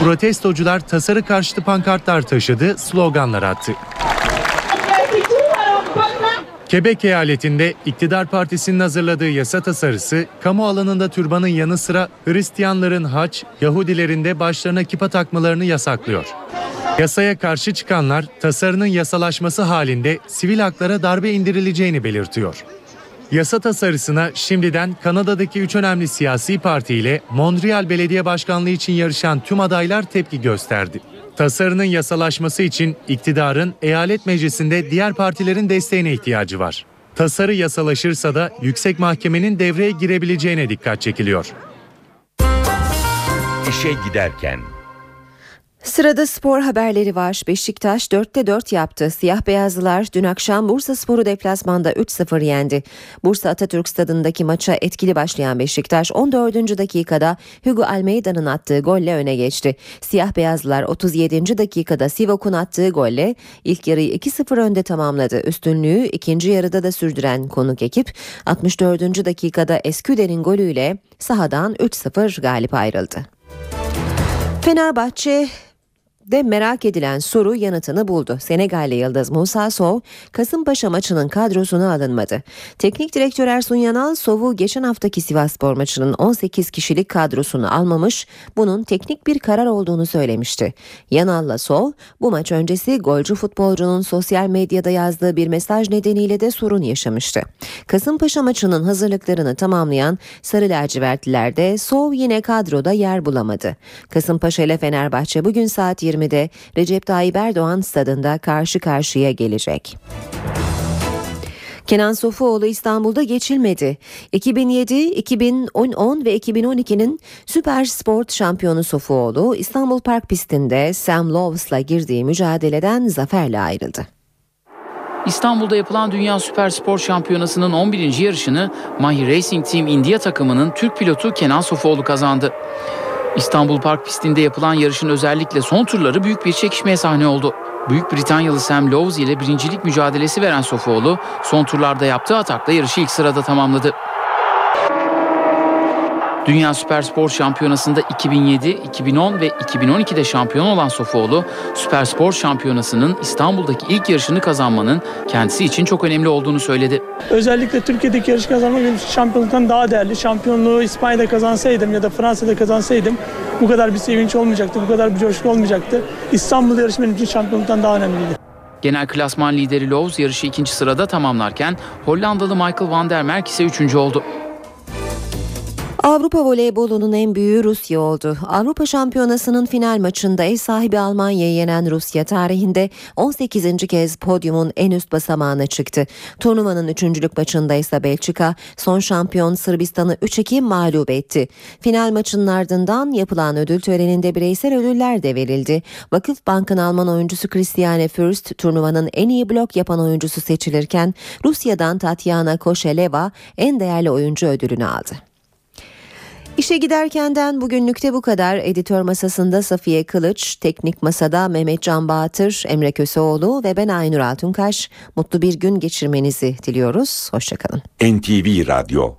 Protestocular tasarı karşıtı pankartlar taşıdı, sloganlar attı. Quebec eyaletinde iktidar partisinin hazırladığı yasa tasarısı, kamu alanında türbanın yanı sıra Hristiyanların haç, Yahudilerin de başlarına kipa takmalarını yasaklıyor. Yasaya karşı çıkanlar tasarının yasalaşması halinde sivil haklara darbe indirileceğini belirtiyor. Yasa tasarısına şimdiden Kanada'daki üç önemli siyasi parti ile Montreal Belediye Başkanlığı için yarışan tüm adaylar tepki gösterdi. Tasarının yasalaşması için iktidarın eyalet meclisinde diğer partilerin desteğine ihtiyacı var. Tasarı yasalaşırsa da yüksek mahkemenin devreye girebileceğine dikkat çekiliyor.
İşe giderken
Sırada spor haberleri var. Beşiktaş 4'te 4 yaptı. Siyah beyazlılar dün akşam Bursa Sporu deplasmanda 3-0 yendi. Bursa Atatürk Stadındaki maça etkili başlayan Beşiktaş 14. dakikada Hugo Almeida'nın attığı golle öne geçti. Siyah beyazlılar 37. dakikada Sivok'un attığı golle ilk yarıyı 2-0 önde tamamladı. Üstünlüğü ikinci yarıda da sürdüren konuk ekip 64. dakikada Esküder'in golüyle sahadan 3-0 galip ayrıldı. Fenerbahçe de merak edilen soru yanıtını buldu. Senegalli Yıldız Musa Sov, Kasımpaşa maçının kadrosuna alınmadı. Teknik direktör Ersun Yanal, Sov'u geçen haftaki Sivasspor maçının 18 kişilik kadrosunu almamış, bunun teknik bir karar olduğunu söylemişti. Yanal'la Sov, bu maç öncesi golcü futbolcunun sosyal medyada yazdığı bir mesaj nedeniyle de sorun yaşamıştı. Kasımpaşa maçının hazırlıklarını tamamlayan Sarı Lacivertliler Sov yine kadroda yer bulamadı. Kasımpaşa ile Fenerbahçe bugün saat 20'de Recep Tayyip Erdoğan stadında karşı karşıya gelecek. Kenan Sofuoğlu İstanbul'da geçilmedi. 2007, 2010 ve 2012'nin Süper Sport şampiyonu Sofuoğlu İstanbul Park pistinde Sam Lowes'la girdiği mücadeleden zaferle ayrıldı.
İstanbul'da yapılan Dünya Süper Spor Şampiyonası'nın 11. yarışını Mahir Racing Team India takımının Türk pilotu Kenan Sofuoğlu kazandı. İstanbul Park pistinde yapılan yarışın özellikle son turları büyük bir çekişmeye sahne oldu. Büyük Britanyalı Sam Lowes ile birincilik mücadelesi veren Sofuoğlu son turlarda yaptığı atakla yarışı ilk sırada tamamladı. Dünya Süperspor Şampiyonası'nda 2007, 2010 ve 2012'de şampiyon olan Sofuoğlu, Süperspor Şampiyonası'nın İstanbul'daki ilk yarışını kazanmanın kendisi için çok önemli olduğunu söyledi.
Özellikle Türkiye'deki yarış kazanmak benim şampiyonluktan daha değerli. Şampiyonluğu İspanya'da kazansaydım ya da Fransa'da kazansaydım bu kadar bir sevinç olmayacaktı, bu kadar bir coşku olmayacaktı. İstanbul yarışı benim için şampiyonluktan daha önemliydi.
Genel klasman lideri Lowes yarışı ikinci sırada tamamlarken Hollandalı Michael van der Merck ise üçüncü oldu.
Avrupa voleybolunun en büyüğü Rusya oldu. Avrupa Şampiyonası'nın final maçında ev sahibi Almanya'yı yenen Rusya tarihinde 18. kez podyumun en üst basamağına çıktı. Turnuvanın üçüncülük maçında ise Belçika son şampiyon Sırbistan'ı 3-2 mağlup etti. Final maçının ardından yapılan ödül töreninde bireysel ödüller de verildi. Vakıf Bank'ın Alman oyuncusu Christiane Fürst turnuvanın en iyi blok yapan oyuncusu seçilirken Rusya'dan Tatyana Koşeleva en değerli oyuncu ödülünü aldı. İşe giderkenden bugünlükte bu kadar. Editör masasında Safiye Kılıç, teknik masada Mehmet Can Bağatır, Emre Köseoğlu ve ben Aynur Altunkaş. Mutlu bir gün geçirmenizi diliyoruz. Hoşçakalın.
NTV Radyo